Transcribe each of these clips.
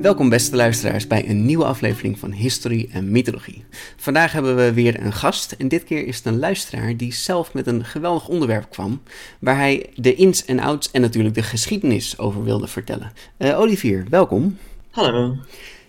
Welkom beste luisteraars bij een nieuwe aflevering van History en Mythologie. Vandaag hebben we weer een gast en dit keer is het een luisteraar die zelf met een geweldig onderwerp kwam, waar hij de ins en outs en natuurlijk de geschiedenis over wilde vertellen. Uh, Olivier, welkom. Hallo.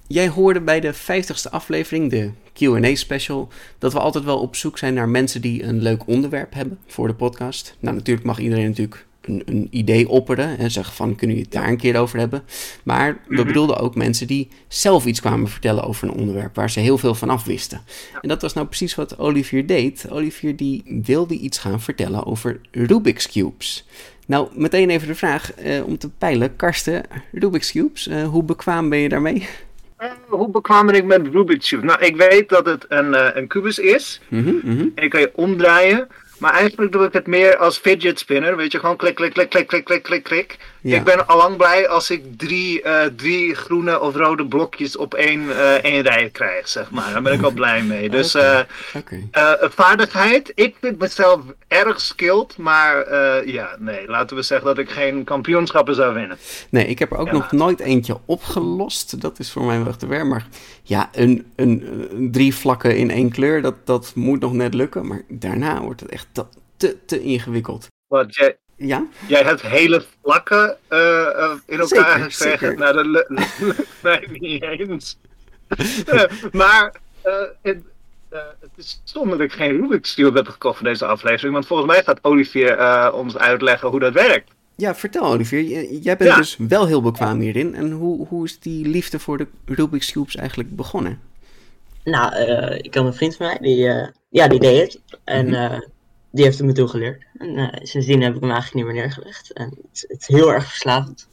Jij hoorde bij de 50ste aflevering, de QA special, dat we altijd wel op zoek zijn naar mensen die een leuk onderwerp hebben voor de podcast. Nou, natuurlijk mag iedereen natuurlijk een, een, idee opperen en zeggen van kunnen jullie het daar een keer over hebben. Maar we mhm. bedoelden ook mensen die zelf iets kwamen vertellen over een onderwerp waar ze heel veel van af wisten. En dat was nou precies wat Olivier deed. Olivier die wilde iets gaan vertellen over Rubik's Cubes. Nou, meteen even de vraag eh, om te peilen. Karsten, Rubik's Cubes, uh, hoe bekwaam ben je daarmee? Uh, hoe bekwaam ben ik met Rubik's Cube? Nou, ik weet dat het een, uh, een kubus is. Mm -hmm, En kan je omdraaien. Maar eigenlijk doe ik het meer als fidget spinner. Weet je, gewoon klik, klik, klik, klik, klik, klik, klik, klik. Ik ben allang blij als ik drie, uh, drie groene of rode blokjes op één, uh, één rij krijg, zeg maar. Daar ben ik al blij mee. Dus uh, okay. vaardigheid, ik vind mezelf erg skilled. Maar ja, nee, laten we zeggen dat ik geen kampioenschappen zou winnen. Nee, ik heb er ook nog nooit eentje opgelost. Dat is voor mij wel te ver. Maar ja, een, een, een, drie vlakken in één kleur, dat, dat moet nog net lukken. Maar daarna wordt het echt te, te ingewikkeld. Wat, jij, ja? Jij hebt hele vlakken uh, in elkaar gekregen. Nou, dat lukt mij niet eens. uh, maar het, het, is stom dat ik geen Rubik's Cube heb gekocht voor deze aflevering. Want volgens mij gaat Olivier ons uitleggen hoe dat werkt. Ja, vertel Olivier. Jij bent dus wel heel bekwaam hierin. En hoe, hoe is die liefde voor de Rubik's Cubes eigenlijk begonnen? Nou, ik had een vriend van mij, die, ja, die deed het. En mhm die heeft het me toegeleerd. En uh, sindsdien heb ik hem eigenlijk niet meer neergelegd. En het, het, is heel erg verslavend.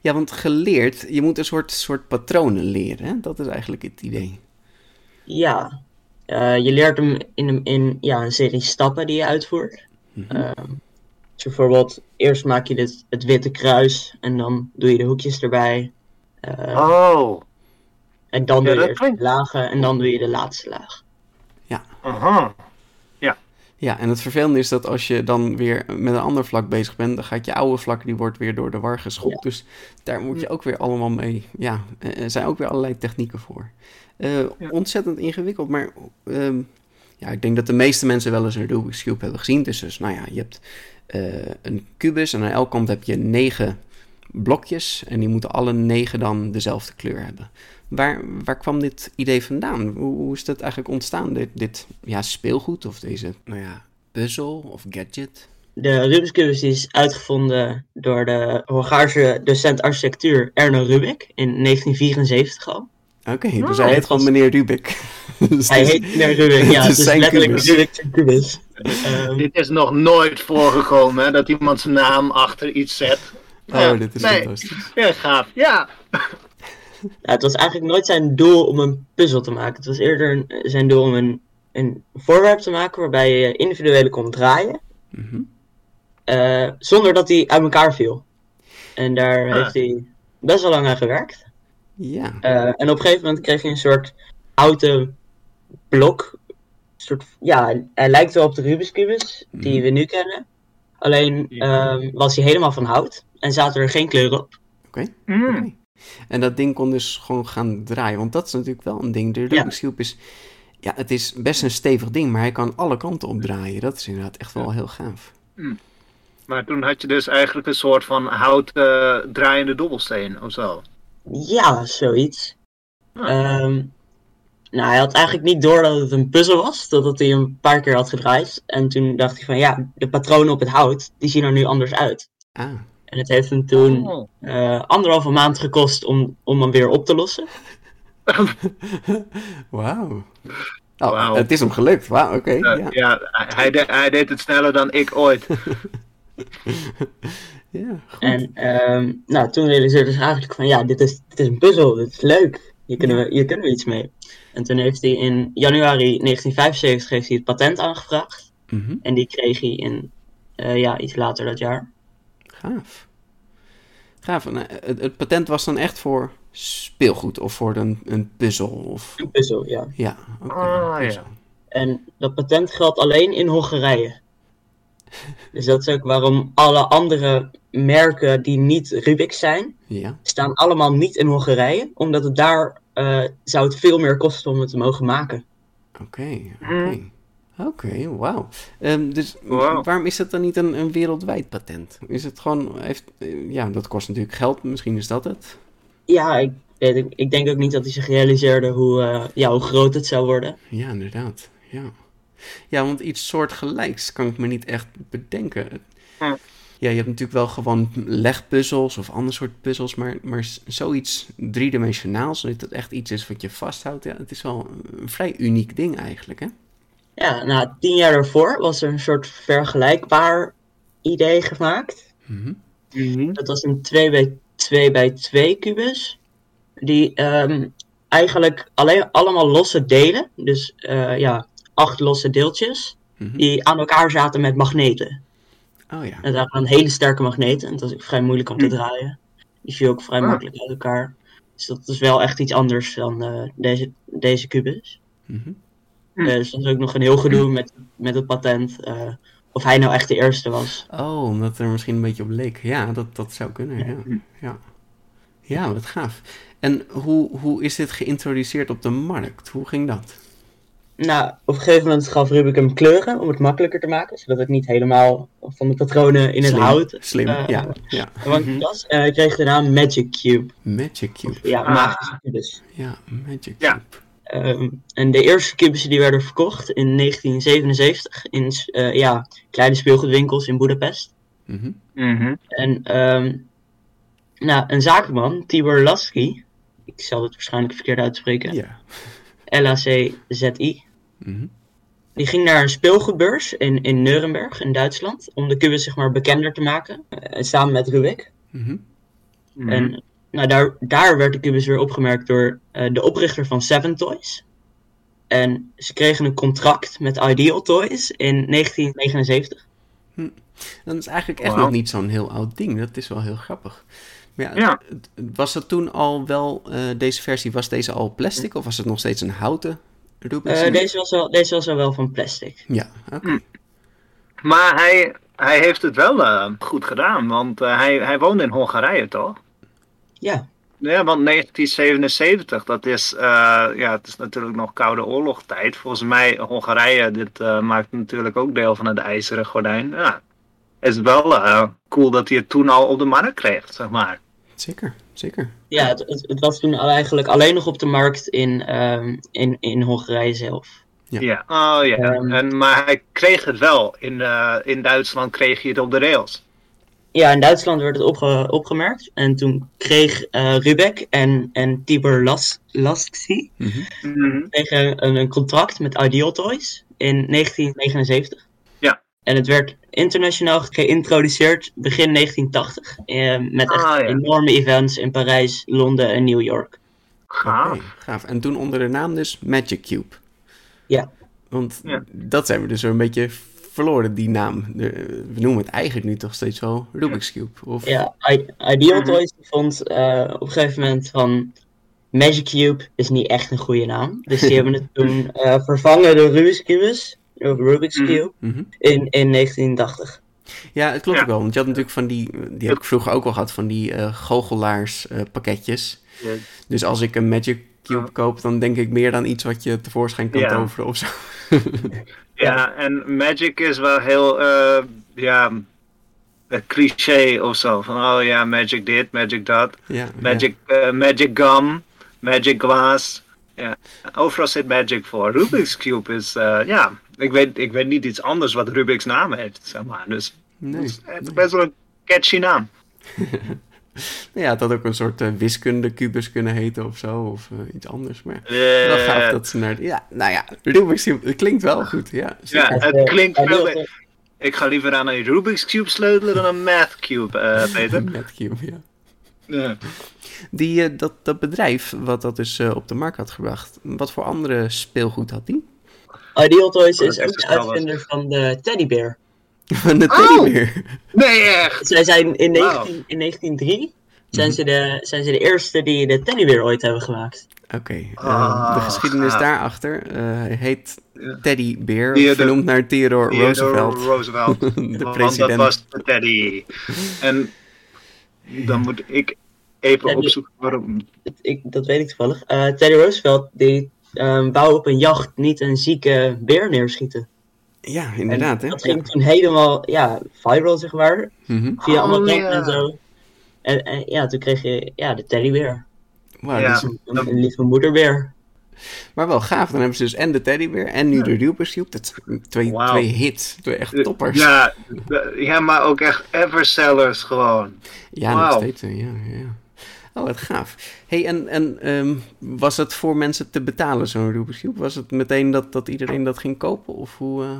Ja, want geleerd, je moet een soort, soort patronen leren. Hè? Dat is eigenlijk het idee. Ja, uh, je leert hem in, in ja, een serie stappen die je uitvoert. Mm -hmm. dus bijvoorbeeld, eerst maak je dit, het witte kruis en dan doe je de hoekjes erbij. Uh, oh. En dan doe je de lagen en dan doe je de laatste laag. Ja. Aha. Ja, en het vervelende is dat als je dan weer met een ander vlak bezig bent, dan gaat je oude vlak, die wordt weer door de war geschopt. Dus daar moet je ook weer allemaal mee, ja, er zijn ook weer allerlei technieken voor. Uh, Ontzettend ingewikkeld, maar uh, ja, ik denk dat de meeste mensen wel eens een Rubik's Cube hebben gezien. Dus, dus nou ja, je hebt uh, een kubus en aan elke kant heb je negen blokjes en die moeten alle negen dan dezelfde kleur hebben. Waar, waar kwam dit idee vandaan? Hoe, hoe is dat eigenlijk ontstaan, dit, dit ja, speelgoed of deze nou ja, puzzel of gadget? De Rubik's Cube is uitgevonden door de Hongaarse docent architectuur Erno Rubik in 1974 al. Oké, dus hij heet gewoon meneer Rubik. dus hij heet meneer Rubik, ja. Het is letterlijk Rubik's Cubus. Um, dit is nog nooit voorgekomen, hè, dat iemand zijn naam achter iets zet. Oh, dit is nee. fantastisch. Ja, gaaf. Ja. Ja, het was eigenlijk nooit zijn doel om een puzzel te maken. Het was eerder zijn doel om een, een voorwerp te maken waarbij je individuele kon draaien. Mhm. Eh, zonder dat hij uit elkaar viel. En daar ah. heeft hij best wel lang aan gewerkt. Ja. Uh, en op een gegeven moment kreeg je een soort houten blok. Soort, ja, hij lijkt wel op de Rubik's Cubus die mhm. we nu kennen. Alleen ehm, was hij helemaal van hout en zaten er geen kleuren op. Oké. Mm. En dat ding kon dus gewoon gaan draaien. Want dat is natuurlijk wel een ding. De Rubik's is... Ja, het is best een stevig ding, maar hij kan alle kanten opdraaien. Dat is inderdaad echt wel heel gaaf. Hm. Maar toen had je dus eigenlijk een soort van houten draaiende dobbelsteen of zo. Ja, zoiets. Ehm, nou, hij had eigenlijk niet door dat het een puzzel was, totdat hij een paar keer had gedraaid. En toen dacht hij van, ja, de patronen op het hout, die zien er nu anders uit. Ah. En het heeft hem toen oh. uh, anderhalve maand gekost om, om hem weer op te lossen. Wauw. Oh, wow. Het is hem gelukt. Wauw, oké. Okay. Uh, ja, ja hij, de, hij, deed het sneller dan ik ooit. ja, goed. En um, nou, toen realiseerde hij eigenlijk van ja, dit is, dit is een puzzel, dit is leuk. Hier kunnen, we, hier kunnen we iets mee. En toen heeft hij in januari 1975 heeft hij het patent aangevraagd. Mm -hmm. En die kreeg hij in, uh, ja, iets later dat jaar. Gaaf. Gaaf. En, het, het, patent was dan echt voor speelgoed of voor een, een puzzel? Of... Een puzzel, ja. Ja, okay. ah, ja. En dat patent geldt alleen in Hongarije. dus dat is ook waarom alle andere merken die niet Rubik zijn, ja. staan allemaal niet in Hongarije. Omdat het daar uh, zou het veel meer kosten om het te mogen maken. Oké, oké. Oké, wauw. Um, dus wow. waarom is dat dan niet een, een wereldwijd patent? Is het gewoon, heeft, ja, dat kost natuurlijk geld, misschien is dat het? Ja, ik, ik, ik denk ook niet dat hij zich realiseerde hoe, uh, ja, hoe groot het zou worden. Ja, inderdaad. Ja. ja, want iets soortgelijks kan ik me niet echt bedenken. Ja. Ja, je hebt natuurlijk wel gewoon legpuzzels of ander soort puzzels, maar, maar zoiets driedimensionaals, dat het echt iets is wat je vasthoudt, ja, het is wel een vrij uniek ding eigenlijk, hè? Ja, nou, tien jaar daarvoor was er een soort vergelijkbaar idee gemaakt. Mm -hmm. Dat was een 2 bij 2 bij 2 kubus. Die um, eigenlijk alleen, allemaal losse delen, dus uh, ja, acht losse deeltjes, mm -hmm. die aan elkaar zaten met magneten. Oh ja. En dat waren hele sterke magneten, en dat is ook vrij moeilijk om te draaien. Die viel ook vrij Ah. makkelijk uit elkaar. Dus dat is wel echt iets anders dan uh, deze, deze kubus. Mm -hmm. Dus dat is ook nog een heel gedoe met, met het patent. Uh, of hij nou echt de eerste was. Oh, omdat er misschien een beetje op leek. Ja, dat, dat zou kunnen. Ja, ja. ja wat gaaf. En hoe, hoe is dit geïntroduceerd op de markt? Hoe ging dat? Nou, op een gegeven moment gaf Rubik hem kleuren om het makkelijker te maken. Zodat het niet helemaal van de patronen in het Slim. hout Slim, uh, ja. ja. Want was. Uh, hij kreeg de naam Magic Cube. Magic Cube. Of, ja, Ah. magische kubus. Ja, Magic Cube. Ja. Um, en de eerste kubussen die werden verkocht in 1977 in uh, ja, kleine speelgoedwinkels in Budapest. Mm -hmm. Mm -hmm. En um, nou, een zakenman, Tibor Lasky, ik zal het waarschijnlijk verkeerd uitspreken, Ja. L-A-C-Z-I, Mhm. die ging naar een speelgoedbeurs in, in Nuremberg in Duitsland om de kubus zeg maar bekender te maken, uh, samen met Rubik. Mhm. Mhm. En nou, daar, daar werd de kubus weer opgemerkt door uh, de oprichter van Seven Toys. En ze kregen een contract met Ideal Toys in 1979. Dat is eigenlijk echt nog niet zo'n heel oud ding. Dat is wel heel grappig. Maar ja, was dat toen al wel, eh, deze versie, was deze al plastic of was het nog steeds een houten Rubik's Uh, Cube? deze, was wel, deze was al wel van plastic. Ja, oké. Hm. Maar hij, hij heeft het wel uh, goed gedaan, want uh, hij, hij woonde in Hongarije, toch? Ja, Ja, want 1977, dat is, uh, ja, het is natuurlijk nog Koude Oorlogstijd. Volgens mij, Hongarije, dit uh, maakt natuurlijk ook deel van het IJzeren Gordijn. Ja, het is wel uh, cool dat hij het toen al op de markt kreeg, zeg maar. Zeker, zeker. ja het, het, het was toen eigenlijk alleen nog op de markt in, um, in, in Hongarije zelf. Ja. ja. Oh ja, Um, en, maar hij kreeg het wel. In, uh, in Duitsland kreeg je het op de rails. Ja, in Duitsland werd het opge opgemerkt. En toen kreeg uh, Rubek en, en Tibor Las Mm -hmm. Kregen een, een, contract met Ideal Toys in 1979. Ja. En het werd internationaal geïntroduceerd begin 1980. Eh, met echt Ah, ja. enorme events in Parijs, Londen en New York. Gaaf. Gaaf. En toen onder de naam dus Magic Cube. Ja. Want Ja. dat zijn we dus een beetje verloren, die naam. De, we noemen het eigenlijk nu toch steeds wel Rubik's Cube. Of... Ja, I Ideal Mhm. Toys vond uh, op een gegeven moment van... Magic Cube is niet echt een goede naam. Dus die hebben het toen uh, vervangen door Rubik's Cubus. Of Rubik's Mhm. Cube. Mhm. In, in 1980. Ja, het klopt ook wel. Want je had natuurlijk van die, die heb ik vroeger ook al gehad, van die uh, goochelaars uh, pakketjes. Dus als ik een Magic Cube dan denk ik meer dan iets wat je tevoorschijn kan toveren of zo. ja, en Magic is wel heel, uh, ja, cliché of zo. Van, oh ja, Magic dit, Magic dat. magic, magic Gum, Magic Glass. Ja, overal zit Magic voor. Rubik's Cube is, ja, ik weet, ik weet niet iets anders wat Rubik's naam heeft, zeg maar. Dus nee, het is best wel een catchy naam. ja, het had ook een soort uh, wiskunde-kubus kunnen heten of zo, of uh, iets anders. Maar uh, wel gaaf dat ze naar... Ja, nou ja, Rubik's Cube, het klinkt wel goed, ja. Ja, het klinkt veel... Ik ga liever aan een Rubik's Cube sleutelen dan een Math Cube, uh, Peter. Math Cube, ja. ja. Die, dat, dat bedrijf wat dat dus op de markt had gebracht, wat voor andere speelgoed had die? Ideal Toys is ook de uitvinder van de teddybeer. Van de teddybeer? Oh, nee, echt? Zij zijn in, 19, in 1903 zijn, ze de, zijn ze de eerste die de teddybeer ooit hebben gemaakt. Oké, okay. uh, ah, de geschiedenis daarachter uh, heet Teddy Bear, Theodore, vernoemd naar Theodore, Theodore Roosevelt. Roosevelt. de president. Dat was de Teddy. En dan moet ik even opzoeken waarom. Ik, dat weet ik toevallig. Uh, Teddy Roosevelt die um, wou op een jacht niet een zieke beer neerschieten. Ja, inderdaad. hè? Dat ging toen helemaal ja, viral, zeg maar. Mm Via allemaal oh, ja. en zo. En, en, ja, toen kreeg je ja, de teddybeer. Wow, ja. Een, een, een lieve moederbeer. Maar wel gaaf, dan hebben ze dus en de teddybeer en nu de Cube. Dat zijn twee, wow. twee hits, twee echt toppers. Ja, ja, maar ook echt eversellers gewoon. Ja, wow. nog steeds. Ja, ja. Oh, wat gaaf. hey, en, en um, was het voor mensen te betalen, zo'n Rubik's Cube? Was het meteen dat, dat iedereen dat ging kopen? Of hoe, uh...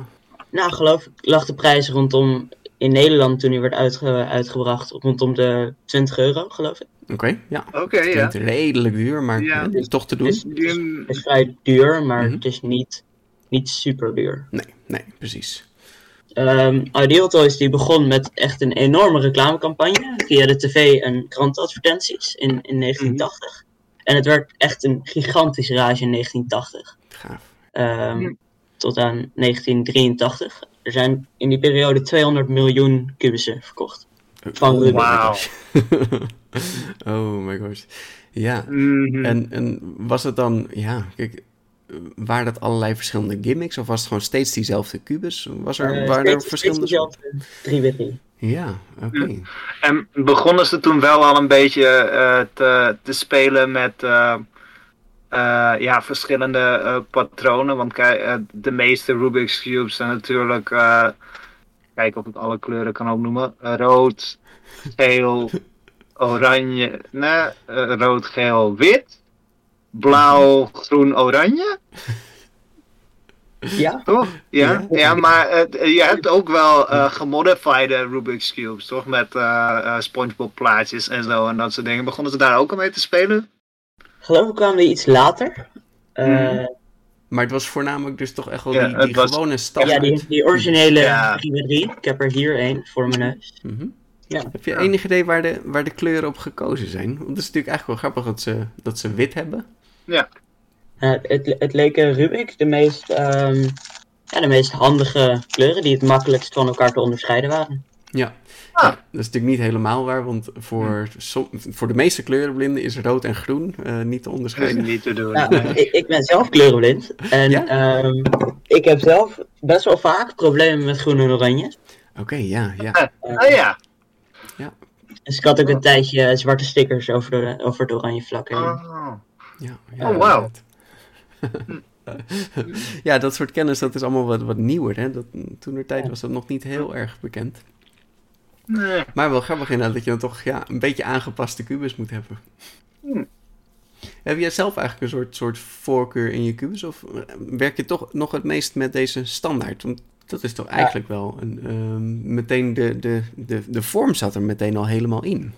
Nou, geloof ik lag de prijs rondom in Nederland toen hij werd uitge uitgebracht rondom de 20 euro, geloof ik. Oké, okay, ja. Oké, okay, ja. redelijk duur, maar ja. het is toch te doen. Het is, het is vrij duur, maar mm -hmm. het is niet, niet super duur. Nee, nee, precies. Um, Ideal Toys die begon met echt een enorme reclamecampagne via de tv en krantadvertenties in, in 1980. Mm -hmm. En het werd echt een gigantische rage in 1980. Gaaf. Um, tot aan 1983. Er zijn in die periode 200 miljoen kubussen verkocht. Van oh, Wauw. oh my god. Ja. Mm -hmm. en, en was het dan, ja, kijk, waren dat allerlei verschillende gimmicks of was het gewoon steeds diezelfde kubus? Was er, uh, waren steeds, er verschillende? Steeds 3 bij 3 Ja, oké. Okay. En begonnen ze toen wel al een beetje uh, te, te spelen met uh, ja, verschillende patronen? Want kijk, de meeste Rubik's Cubes zijn natuurlijk, kijk of ik alle kleuren kan opnoemen, rood, geel, oranje, nee, rood, geel, wit blauw, groen, oranje. Ja. Toch? Ja, ja maar uh, je hebt ook wel uh, gemodified Rubik's Cubes, toch? Met uh, SpongeBob plaatjes en zo en dat soort dingen. Begonnen ze daar ook al mee te spelen? Geloof ik kwamen die iets later. Mm. Maar het was voornamelijk dus toch echt wel die, die was... gewone standaard. Ja, die, die originele ja. 3 Ik heb er hier een voor mijn neus. Mm -hmm. ja. Heb je enig idee waar de, waar de kleuren op gekozen zijn? Want het is natuurlijk eigenlijk wel grappig dat ze, dat ze wit hebben. Ja. Uh, het, het leken Rubik de meest, um, ja, de meest handige kleuren die het makkelijkst van elkaar te onderscheiden waren. Ja. Ah. ja. dat is natuurlijk niet helemaal waar, want voor, som, voor de meeste kleurenblinden is rood en groen uh, niet te onderscheiden. niet te doen. Ja, ik, ik, ben zelf kleurenblind en ja? um, ik heb zelf best wel vaak problemen met groen en oranje. Oké, okay, ja, ja. Uh, oh ja. Ja. Dus ik had ook een tijdje zwarte stickers over, de, over het oranje vlak heen. Oh. Ja, ja, oh, wow. ja, dat soort kennis dat is allemaal wat, wat nieuwer. Hè? Dat, toen er tijd was dat nog niet heel erg bekend. Nee. Maar wel grappig inderdaad dat je dan toch ja, een beetje aangepaste kubus moet hebben. Hm. Heb jij zelf eigenlijk een soort, soort voorkeur in je kubus? Of eh, werk je toch nog het meest met deze standaard? Want dat is toch eigenlijk wel een, um, meteen de, de, de, de vorm zat er meteen al helemaal in.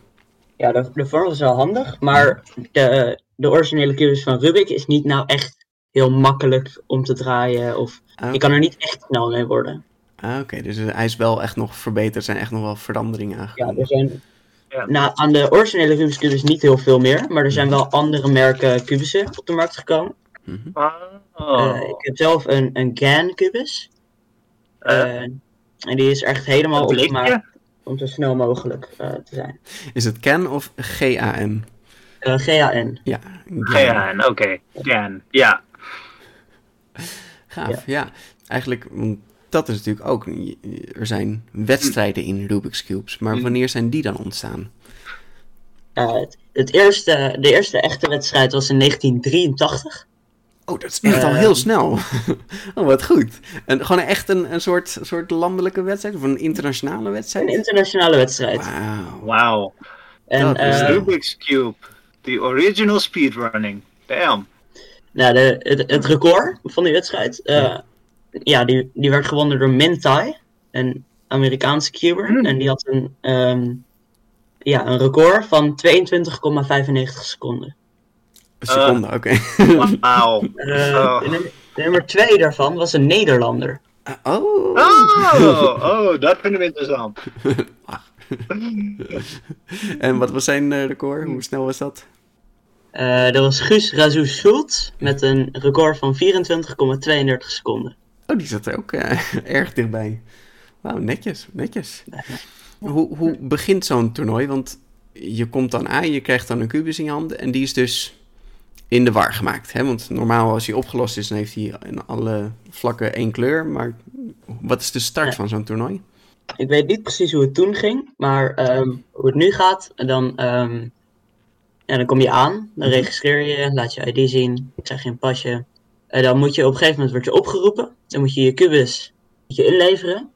Ja, de, de vorm is wel handig, maar de, de originele kubus van Rubik is niet nou echt heel makkelijk om te draaien. Of okay. je kan er niet echt snel mee worden. Ah, Oké, dus hij is wel echt nog verbeterd. Er zijn echt nog wel veranderingen aangekomen. Ja, er zijn ja. Nou, aan de originele Rubik's Cube is niet heel veel meer. Maar er zijn wel andere merken kubussen op de markt gekomen. Mm -hmm. oh. uh, ik heb zelf een, een GAN kubus. Uh. Uh, En die is echt helemaal opgemaakt om zo snel mogelijk uh, te zijn. Is het CAN of GAN? Uh, GAN. Ja. GAN, oké. Okay. GAN, ja. Gaaf, ja. ja. Eigenlijk, dat is natuurlijk ook... Er zijn wedstrijden in Rubik's Cubes. Maar mm. wanneer zijn die dan ontstaan? Uh, het, het, eerste, de eerste echte wedstrijd was in 1983. Oh, dat is echt al heel snel. oh, wat goed. En gewoon echt een, een soort, soort landelijke wedstrijd of een internationale wedstrijd? Een internationale wedstrijd. Wauw. Wow. En dat is uh, Rubik's Cube, the original speedrunning. Damn. Nou, de, het, het record van die wedstrijd, uh, ja. ja, die, die werd gewonnen door Mintai, een Amerikaanse cuber. Mm. En die had een, um, ja, een record van 22,95 seconden. Een seconde, uh, oké. Okay. Wauw. Uh, oh. nummer, nummer twee daarvan was een Nederlander. oh. oh. Oh, dat vinden we interessant. en wat was zijn record? Hoe snel was dat? Uh, dat was Guus Razou Schultz met een record van 24,32 seconden. Oh, die zat er ook uh, erg dichtbij. Wauw, netjes, netjes. Hoe, hoe begint zo'n toernooi? Want je komt dan aan, je krijgt dan een kubus in je handen en die is dus in de war gemaakt. Hè? Want normaal als hij opgelost is, dan heeft hij in alle vlakken één kleur. Maar wat is de start van zo'n toernooi? Ik weet niet precies hoe het toen ging, maar um, hoe het nu gaat, dan um, en dan kom je aan, dan mhm. registreer je, laat je ID zien, krijg je een pasje. En dan moet je op een gegeven moment word je opgeroepen. Dan moet je je kubus je inleveren.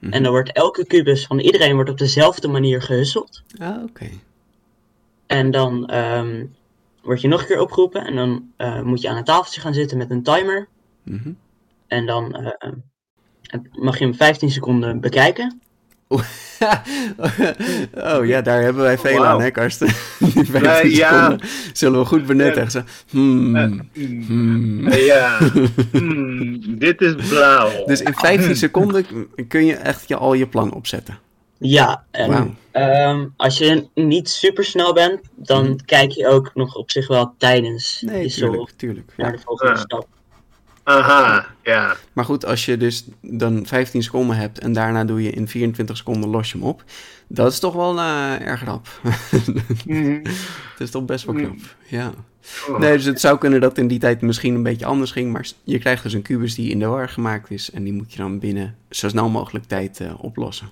En dan mhm. wordt elke kubus van iedereen wordt op dezelfde manier gehusseld. Ah, oké. En dan um, word je nog een keer opgeroepen. En dan uh, moet je aan een tafeltje gaan zitten met een timer. Mm -hmm. En dan uh, mag je hem 15 seconden bekijken. oh ja, daar hebben wij veel aan, hè, Karsten? Die 15 ja. zullen we goed benutten. Hmm, hmm. Ja, hmm, dit is blauw. Dus in 15 seconden kun je echt je, al je plan opzetten. Ja, en um, als je niet super snel bent, dan hmm. kijk je ook nog op zich wel tijdens nee, je tuurlijk, tuurlijk. naar de volgende stap. Aha, ja. Maar goed, als je dus dan 15 seconden hebt en daarna doe je in 24 seconden los je hem op. Dat is toch wel uh, erg knap. mm Dat is toch best wel knap, ja. Oh. Nee, dus het zou kunnen dat in die tijd misschien een beetje anders ging. Maar je krijgt dus een kubus die in de war gemaakt is. En die moet je dan binnen zo snel mogelijk tijd uh, oplossen.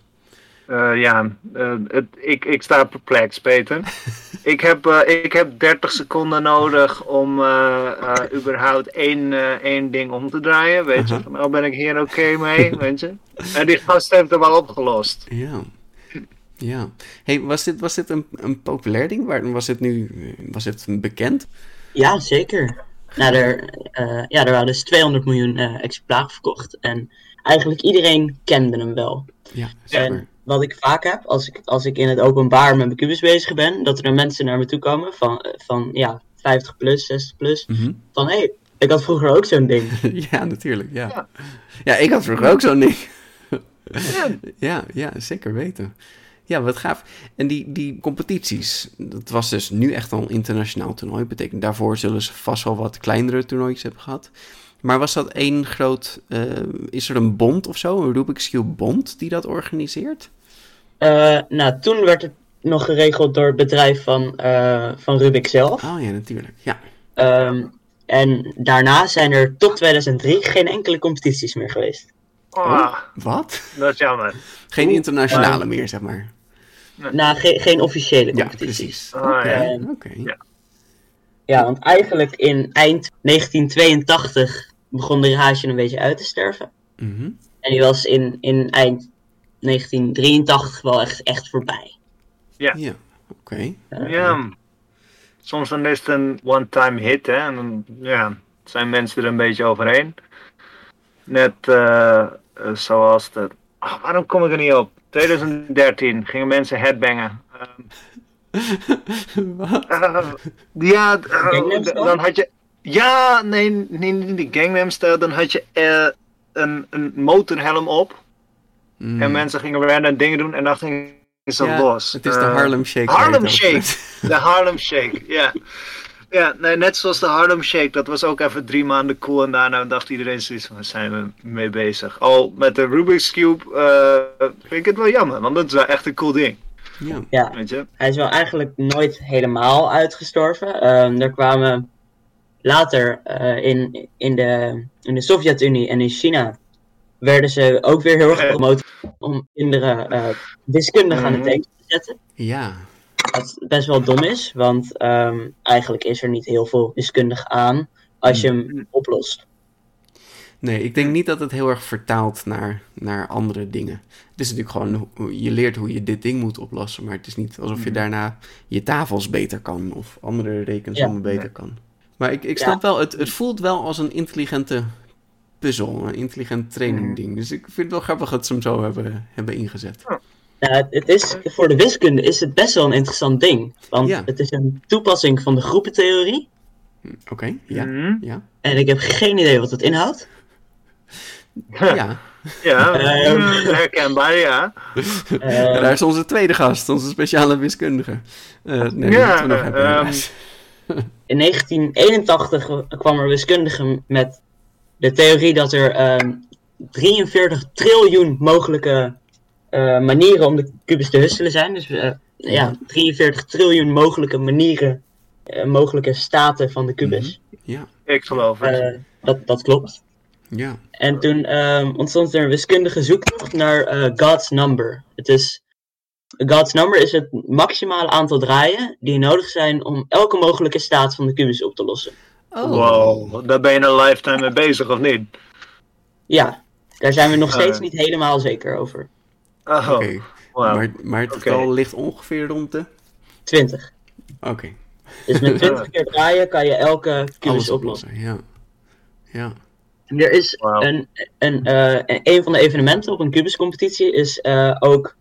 Uh, ja, het, ik, ik sta perplex, Peter. ik, heb, uh, ik heb 30 seconden nodig om überhaupt één, één ding om te draaien. Weet je, nou ben ik hier oké mee, weet je. En die gast heeft hem wel opgelost. Ja. Ja. Hey, was dit, was dit een, een populair ding? Waar, was het nu was het bekend? Ja, zeker. Nou, er, ja, er waren dus 200 miljoen exemplaren verkocht. En eigenlijk iedereen kende hem wel. Ja, zeker wat ik vaak heb als ik, als ik in het openbaar met mijn kubus bezig ben, dat er dan mensen naar me toe komen van, van ja, 50 plus, 60 plus. Mhm. Van hé, hey, ik had vroeger ook zo'n ding. ja, natuurlijk. Ja. ja. Ja. ik had vroeger ook zo'n ding. ja. ja, zeker weten. Ja, wat gaaf. En die, die competities, dat was dus nu echt al een internationaal toernooi. Betekent daarvoor zullen ze vast wel wat kleinere toernooitjes hebben gehad. Maar was dat één groot. Uh, is er een bond of zo? Een Rubik's Cube Bond die dat organiseert? Uh, nou, toen werd het nog geregeld door het bedrijf van, uh, van Rubik zelf. Oh ja, natuurlijk. Ja. Um, en daarna zijn er tot 2003 geen enkele competities meer geweest. Oh, oh wat? Dat is jammer. Geen internationale meer, zeg maar. Nee. Nou, geen, geen officiële competities. Ja, precies. Oké. Okay. Okay. Ja. ja, want eigenlijk in eind 1982 begon de rage een beetje uit te sterven. Mhm. En die was in, in eind 1983 wel echt, echt voorbij. Ja. Ja, oké. ja. Soms dan is het een one-time hit, hè. En dan ja, zijn mensen er een beetje overheen. Net uh, zoals de... Oh, waarom kom ik er niet op? 2013 gingen mensen headbangen. Um, Wat? Uh, ja, uh, dan had je ja, nee, nee niet de Gangnam Style. Dan had je uh, een, een motorhelm op. Mm. En mensen gingen random dingen doen en dan ging ze ja, los. Het is de eh, Harlem Shake. Harlem Shake. de Harlem Shake, ja. Ja, nee, net zoals de Harlem Shake, dat was ook even drie maanden cool en daarna dacht iedereen zoiets van, waar zijn we mee bezig? Al met de Rubik's Cube uh, vind ik het wel jammer, want dat is wel echt een cool ding. Ja, ja. Weet je? hij is wel eigenlijk nooit helemaal uitgestorven. Um, er kwamen later uh, in, in de, in de Sovjet-Unie en in China werden ze ook weer heel erg gepromoot om kinderen uh, wiskundig aan het denken te zetten. Ja. Wat best wel dom is, want um, eigenlijk is er niet heel veel wiskundig aan als je hem mm. oplost. Nee, ik denk niet dat het heel erg vertaalt naar, naar andere dingen. Het is natuurlijk gewoon, je leert hoe je dit ding moet oplossen, maar het is niet alsof je mm. daarna je tafels beter kan of andere rekensommen beter kan. Maar ik, ik snap wel, het, het voelt wel als een intelligente puzzel, een intelligent training mm. ding. Dus ik vind het wel grappig dat ze hem zo hebben, hebben ingezet. Nou, het is, voor de wiskunde is het best wel een interessant ding. Want het is een toepassing van de groepentheorie. Hm, oké, ja, mm. ja. En ik heb geen idee wat het inhoudt. Ja. Ja, um, herkenbaar, ja. Uh, daar is onze tweede gast, onze speciale wiskundige. Uh, nee, ja, we nog hebben. Um, in 1981 kwam er wiskundige met de theorie dat er 43 ehm, triljoen mogelijke uh, manieren om de kubus te husselen zijn. Dus uh, ja, 43 triljoen mogelijke manieren, uh, mogelijke staten van de kubus. Mhm. Ja, ik geloof het. dat, dat klopt. Ja. En toen um, ontstond er een wiskundige zoektocht naar God's number. Het is God's number is het maximale aantal draaien die nodig zijn om elke mogelijke staat van de kubus op te lossen. Oh. Wow, daar ben je een lifetime mee bezig, of niet? Ja, daar zijn we nog steeds niet helemaal zeker over. Oh, okay. Maar, maar het getal ligt ongeveer rond de? 20. Oké. Dus met 20 keer draaien kan je elke kubus oplossen. Ja. ja. Er is een, een, uh, een van de evenementen op een kubuscompetitie is uh, ook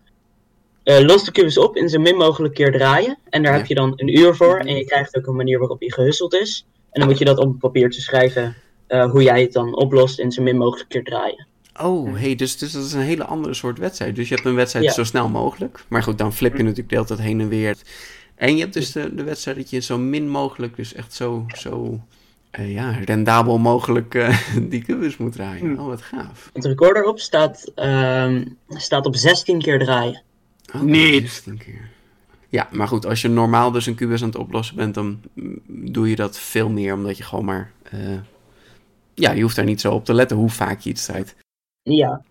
los de kubus op in zo min mogelijk keer draaien. En daar heb je dan een uur voor. En je krijgt ook een manier waarop die gehusseld is. En dan moet je dat op een papiertje schrijven. Uh, hoe jij het dan oplost in zo min mogelijk keer draaien. Oh, hey, dus, dus dat is een hele andere soort wedstrijd. Dus je hebt een wedstrijd zo snel mogelijk. Maar goed, dan flip je natuurlijk de hele tijd heen en weer. En je hebt dus de, de wedstrijd dat je zo min mogelijk, dus echt zo, zo uh, ja, rendabel mogelijk uh, die kubus moet draaien. Oh, wat gaaf. Het record erop staat, uh, staat op 16 keer draaien. Oh, Niet. Keer. Ja, maar goed, als je normaal dus een kubus aan het oplossen bent, dan doe je dat veel meer, omdat je gewoon maar. Uh, ja, je hoeft daar niet zo op te letten hoe vaak je iets draait. Ja,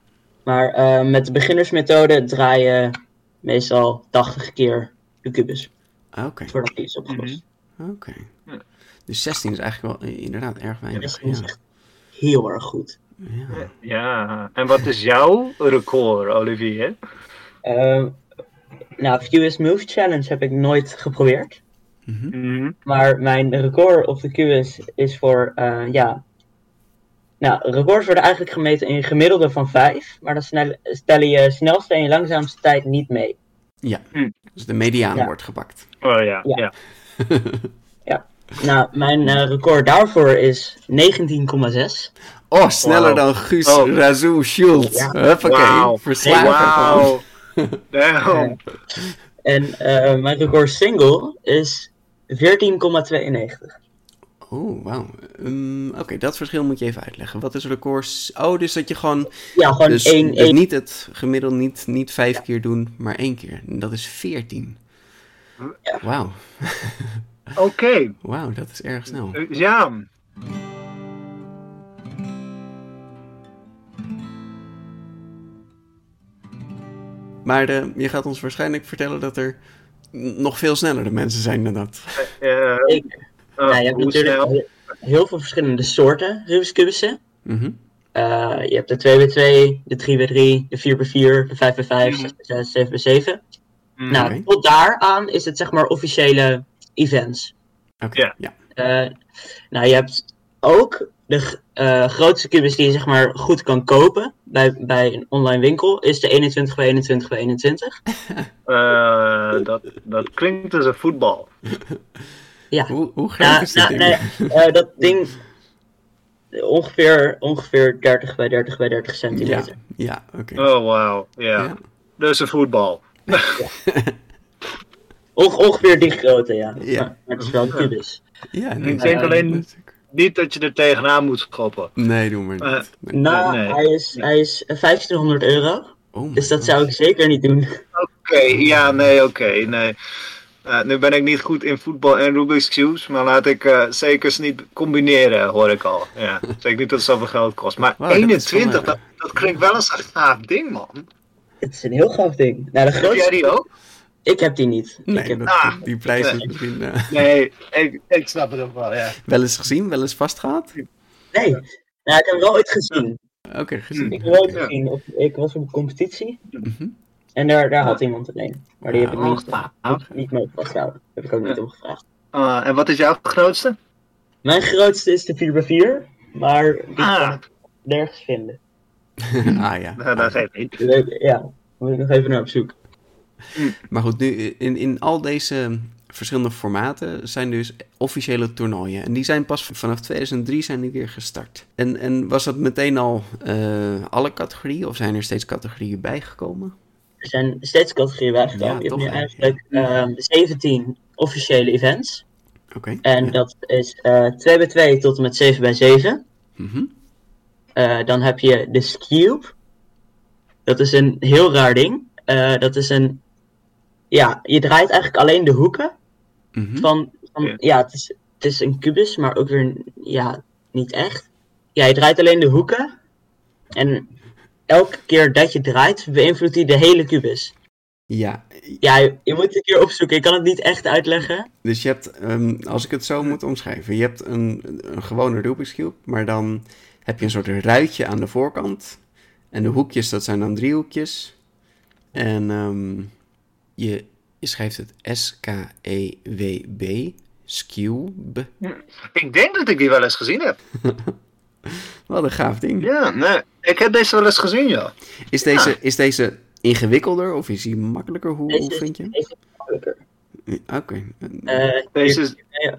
maar uh, met de beginnersmethode draai je meestal 80 keer de kubus. Oké. Okay. Voordat die is opgelost. Mm -hmm. Oké. Okay. Dus 16 is eigenlijk wel eh, inderdaad erg weinig. Ja, is echt heel erg goed. Ja. ja, en wat is jouw record, Olivier? Uh, nou, Fewest Move Challenge heb ik nooit geprobeerd. Mm -hmm. Maar mijn record op de QS is voor, uh, ja... Nou, records worden eigenlijk gemeten in gemiddelde van 5. Maar dan snel, stellen je snelste en je langzaamste tijd niet mee. Ja, mm. dus de mediaan ja. wordt gepakt. Oh ja, ja. Ja, ja. nou, mijn uh, record daarvoor is 19,6. Oh, sneller wow. dan Guus oh. Razou Schultz. Ja. Huppakee, wow. verslagen. Wow. Damn. En uh, mijn record single is 14,92. Oh, wauw. Um, Oké, okay, dat verschil moet je even uitleggen. Wat is record? Oh, dus dat je gewoon... Ja, gewoon dus, één... Dus één... niet het gemiddeld, niet, niet vijf ja. keer doen, maar één keer. En dat is 14. Ja. Wauw. Oké. Okay. Wauw, dat is erg snel. Uh, ja. Maar de, je gaat ons waarschijnlijk vertellen dat er nog veel sneller de mensen zijn dan dat. Uh, Ik, uh, nou, je hebt natuurlijk snel? heel veel verschillende soorten Rubik's kubussen. Mm -hmm. uh, je hebt de 2x2, de 3x3, de 4x4, de 5x5, mm -hmm. 6x6, 7x7. Mm, nou, okay. tot daaraan is het zeg maar officiële events. Oké, okay, ja. ja. nou, je hebt ook de uh, grootste kubus die je zeg maar goed kan kopen bij, bij een online winkel is de 21 bij 21 bij 21. Uh, dat, dat klinkt als een voetbal. Ja. Hoe, hoe groot is dat ding? Nee, uh, dat ding ongeveer, ongeveer 30 bij 30 bij 30 centimeter. Ja, ja oké. Okay. Oh, wauw. Ja. ja. Dus een voetbal. Ja. Onge ongeveer die grootte, ja. ja. Maar, maar het is wel een kubus. Ja, ik denk alleen niet dat je er tegenaan moet schoppen. Nee, doe maar niet. Uh, nou, nee. hij, is, hij is 1500 euro. Oh dus dat zou ik zeker niet doen. Oké, ja, nee, oké, nee. Uh, nu ben ik niet goed in voetbal en Rubik's Cubes, maar laat ik uh, zeker niet combineren, hoor ik al. Ja, zeker niet dat het zoveel geld kost. Maar 21, dat, dat, klinkt wel als een gaaf ding, man. Het is een heel gaaf ding. Nou, de grootste... Heb jij die ook? Ik heb die niet. Nee, ik heb... dat, ah, die prijs is misschien... Uh... Nee, ik, ik snap het ook wel, ja. Wel eens gezien? Wel eens vastgehad? Nee, nou, ik heb hem wel ooit gezien. Oké, okay, gezien. Ik heb wel ooit gezien. Op, ik was op een competitie. Mm -hmm. En daar, daar had iemand het een. Maar die heb ik niet, niet, niet mee vastgehouden. Daar heb ik ook niet om gevraagd. Uh, en wat is jouw grootste? Mijn grootste is de 4x4. Maar die ah. kan ik nergens vinden. ah ja. Nou, dat geeft niet. Ja, moet ik nog even naar op zoek. Maar goed, nu in, in al deze verschillende formaten zijn dus officiële toernooien. En die zijn pas vanaf 2003 zijn die weer gestart. En, en was dat meteen al uh, alle categorieën of zijn er steeds categorieën bijgekomen? Er zijn steeds categorieën bijgekomen. Ja, je hebt nu eigenlijk uh, 17 officiële events. Oké. en ja. dat is uh, 2 bij 2 tot en met 7 bij 7. Mm -hmm. dan heb je de Cube. Dat is een heel raar ding. Uh, dat is een ja, je draait eigenlijk alleen de hoeken. Mm -hmm. van, van ja, ja het, is, het is een kubus, maar ook weer ja, niet echt. Ja, je draait alleen de hoeken. En elke keer dat je draait, beïnvloedt hij de hele kubus. Ja. Ja, je, je, moet het een keer opzoeken. Ik kan het niet echt uitleggen. Dus je hebt, um, als ik het zo moet omschrijven, je hebt een, een gewone Rubik's Cube, maar dan heb je een soort ruitje aan de voorkant. En de hoekjes, dat zijn dan driehoekjes. En um, je, schrijft het S-K-E-W-B, Skewb. Ik denk dat ik die wel eens gezien heb. Wat een gaaf ding. Ja, nee, ik heb deze wel eens gezien, ja. Is deze, ja. is deze ingewikkelder of is die makkelijker? Hoe, deze, hoe vind je? Deze is makkelijker. Oké. Okay. Uh, deze is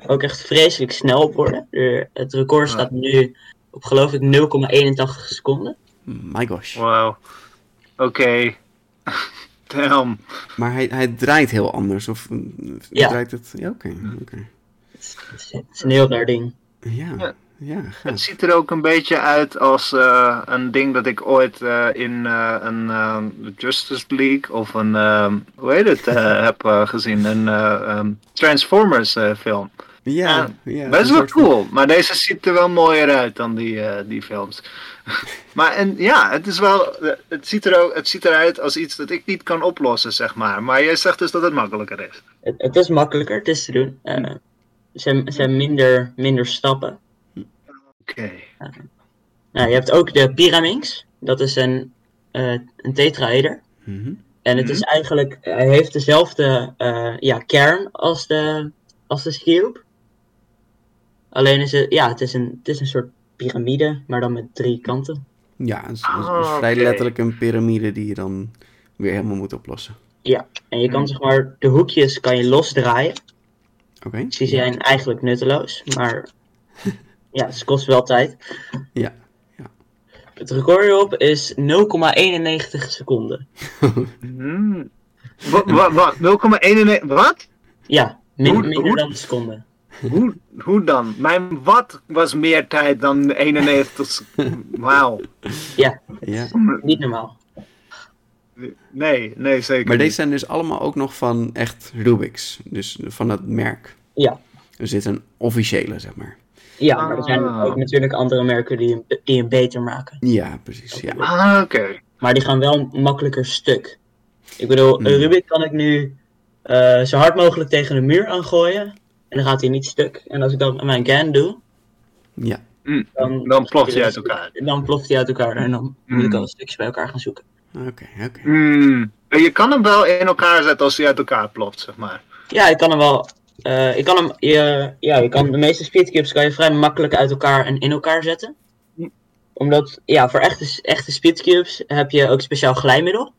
ook echt vreselijk snel op worden. De, het record staat nu op geloof ik 0,81 seconden. My gosh. Wauw. Oké. Okay. Damn. Maar hij, hij draait heel anders, of ja. draait het... Ja, oké. Okay, okay. Het is een heel raar ding. Ja, ja. ja het ziet er ook een beetje uit als uh, een ding dat ik ooit uh, in uh, een Justice League of een, hoe heet het, heb gezien, een um, Transformers film. Ja, ja best wel cool, van... maar deze ziet er wel mooier uit dan die, die films. maar en ja, het is wel, het ziet, er ook, het ziet eruit als iets dat ik niet kan oplossen, zeg maar. Maar jij zegt dus dat het makkelijker is. Het, het is makkelijker, het is te doen. Uh, er zijn, zijn minder, minder stappen. Oké. Okay. Uh, nou, je hebt ook de Pyraminx. Dat is een, uh, een tetraeder. Mm -hmm. En het is eigenlijk, hij heeft dezelfde ja, kern als de, als de. Alleen is het, ja, het is een, het is een soort piramide, maar dan met drie kanten. Ja, het is, oh, is vrij okay. letterlijk een piramide die je dan weer helemaal moet oplossen. Ja, en je kan zeg maar, de hoekjes kan je losdraaien. Oké. Okay. Dus die zijn ja. eigenlijk nutteloos, maar ja, het kost wel tijd. Ja. ja. Het record hierop is 0,91 seconden. mm. Wat? Wat? 0,91? Wat? Ja, min, hoe, minder hoe? dan een seconde. Hoe, hoe dan? Mijn wat was meer tijd dan 91. Wauw. Ja, ja, niet normaal. Nee, nee, zeker. Maar niet. deze zijn dus allemaal ook nog van echt Rubik's. Dus van het merk. Ja. Dus dit een officiële, zeg maar. Ja, maar er zijn ook natuurlijk andere merken die hem, die hem beter maken. Ja, precies. Ja. Ah, oké. Okay. Maar die gaan wel makkelijker stuk. Ik bedoel, hmm. een Rubik kan ik nu uh, zo hard mogelijk tegen de muur aangooien. En dan gaat hij niet stuk. En als ik dat met mijn GAN doe, ja. mm, dan, dan ploft hij uit elkaar. Dan ploft hij uit elkaar en dan mm. moet ik al stukjes bij elkaar gaan zoeken. Oké, okay, oké. Okay. Mm. Je kan hem wel in elkaar zetten als hij uit elkaar ploft, zeg maar. Ja, ik kan hem wel. Uh, ik kan hem, je, ja, je kan de meeste speedcubes kan je vrij makkelijk uit elkaar en in elkaar zetten. Omdat, ja, voor echte, echte speedcubes heb je ook speciaal glijmiddel.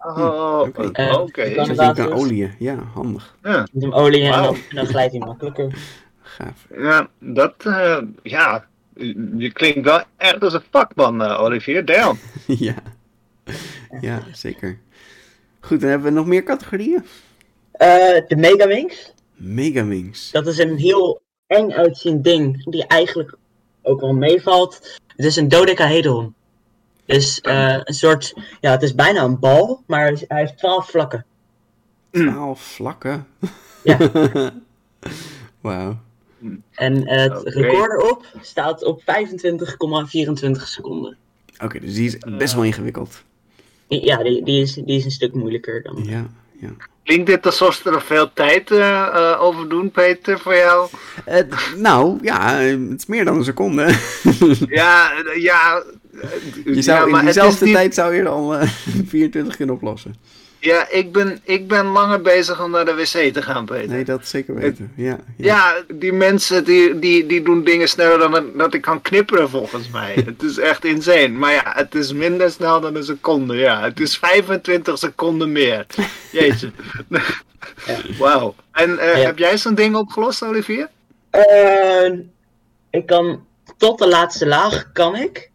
Oh, oké. Okay. Uh, okay. Je kan olie, ja, handig. Ja. Met hem olie en, dan, glijdt hij makkelijker. Gaaf. Ja, dat, uh, ja, je klinkt wel echt als een vakman, uh, Olivier, damn. ja. ja, zeker. Goed, dan hebben we nog meer categorieën. Uh, de Megaminx. Megaminx. Dat is een heel, eng uitziend ding die eigenlijk ook wel meevalt. Het is een dodecahedron. Dus uh, een soort, ja, het is bijna een bal, maar hij heeft twaalf vlakken. Twaalf vlakken? Ja. Wauw. En het okay. record erop staat op 25,24 seconden. Oké, dus die is best wel ingewikkeld. Ja, die, die, is, die is een stuk moeilijker dan. Ja, ja. Klinkt dit alsof er veel tijd uh, over doen, Peter, voor jou? Uh, nou, ja, het is meer dan een seconde. ja, ja. Je zou, ja, in diezelfde niet... tijd zou je al 24 kunnen oplossen. Ja, ik ben, ik ben langer bezig om naar de wc te gaan, Peter. Nee, dat zeker weten. Ja, ja. ja die mensen die, die, die doen dingen sneller dan dat ik kan knipperen, volgens mij. het is echt insane. Maar ja, het is minder snel dan een seconde. Ja, het is 25 seconden meer. Jeetje. Wauw. En uh, heb jij zo'n ding opgelost, Olivier? Uh, ik kan tot de laatste laag, kan ik.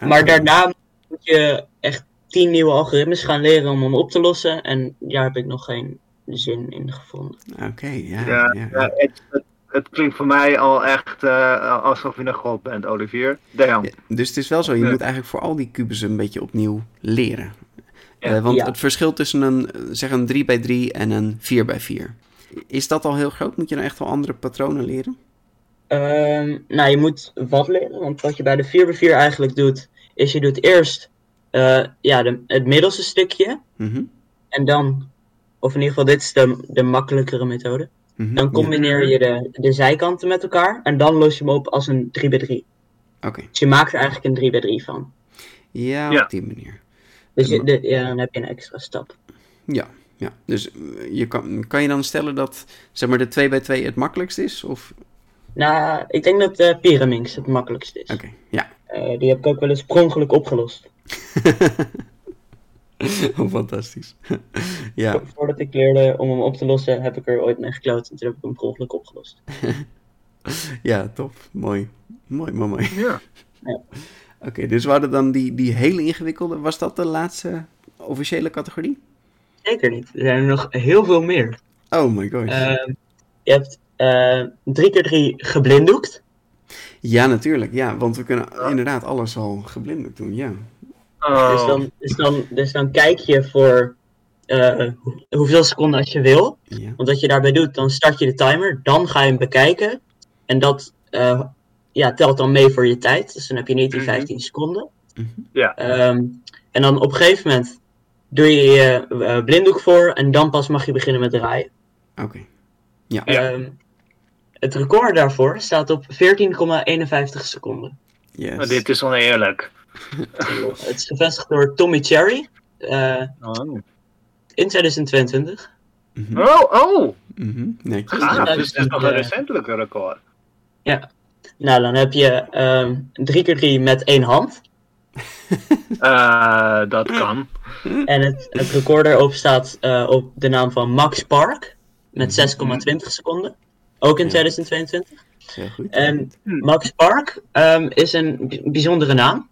Maar daarna moet je echt tien nieuwe algoritmes gaan leren om hem op te lossen. En daar heb ik nog geen zin in gevonden. Oké, ja. ja, ja. het, het, het, klinkt voor mij al echt uh, alsof je een god bent, Olivier. Ja, dus het is wel zo, je moet eigenlijk voor al die kubussen een beetje opnieuw leren. Uh, want het verschil tussen een, zeg een 3 bij 3 en een 4 bij 4 is dat al heel groot? Moet je dan echt wel andere patronen leren? Um, nou, je moet wat leren. Want wat je bij de 4 bij 4 eigenlijk doet, is je doet eerst uh, ja, de, het middelste stukje. Mm En dan, of in ieder geval, dit is de, de makkelijkere methode. Mm -hmm. Dan combineer je de, de zijkanten met elkaar. En dan los je hem op als een 3 bij 3 Oké. Okay. Dus je maakt er eigenlijk een 3 bij 3 van. Ja, ja, op die manier. Dus je, de, ja, dan heb je een extra stap. Ja, ja. Dus je kan, kan je dan stellen dat zeg maar, de 2 bij 2 het makkelijkst is? Of? Nou, ik denk dat de Pyraminx het makkelijkst is. Oké, okay, ja. Uh, die heb ik ook wel eens prongelijk opgelost. oh, fantastisch. ja. Voordat ik leerde om hem op te lossen, heb ik er ooit mee gekloot en toen heb ik hem prongelijk opgelost. ja, tof. Mooi. Mooi, mooi, mooi. Ja. ja. Oké, okay, dus we hadden dan die, die hele ingewikkelde. Was dat de laatste officiële categorie? Zeker niet. Er zijn er nog heel veel meer. Oh my god. Uh, je hebt uh, drie keer drie geblinddoekt. Ja, natuurlijk. Ja, want we kunnen inderdaad alles al geblinddoekt doen, ja. Oh. Dus, dan, dus, dan, dus dan kijk je voor uh, hoeveel seconden als je wil. Ja. Want wat je daarbij doet, dan start je de timer, dan ga je hem bekijken. En dat uh, ja, telt dan mee voor je tijd. Dus dan heb je niet die 15 mm -hmm. seconden. Mm -hmm. Ja. Um, en dan op een gegeven moment doe je je uh, blinddoek voor en dan pas mag je beginnen met draaien. Oké. Okay. Ja. Um, het record daarvoor staat op 14,51 seconden. Yes. Oh, dit is oneerlijk. het is gevestigd door Tommy Cherry. Uh, oh. In 2022. Mm -hmm. Oh, oh! Mm -hmm. Netjes. Ah, dus het is nog een recentelijke record. Ja. Nou, dan heb je um, 3 keer 3 met één hand. uh, dat kan. En het, het record erop staat uh, op de naam van Max Park. Met 6,20 seconden. Ook in Ja. 2022. Heel goed. En Max Park um, is een bijzondere naam.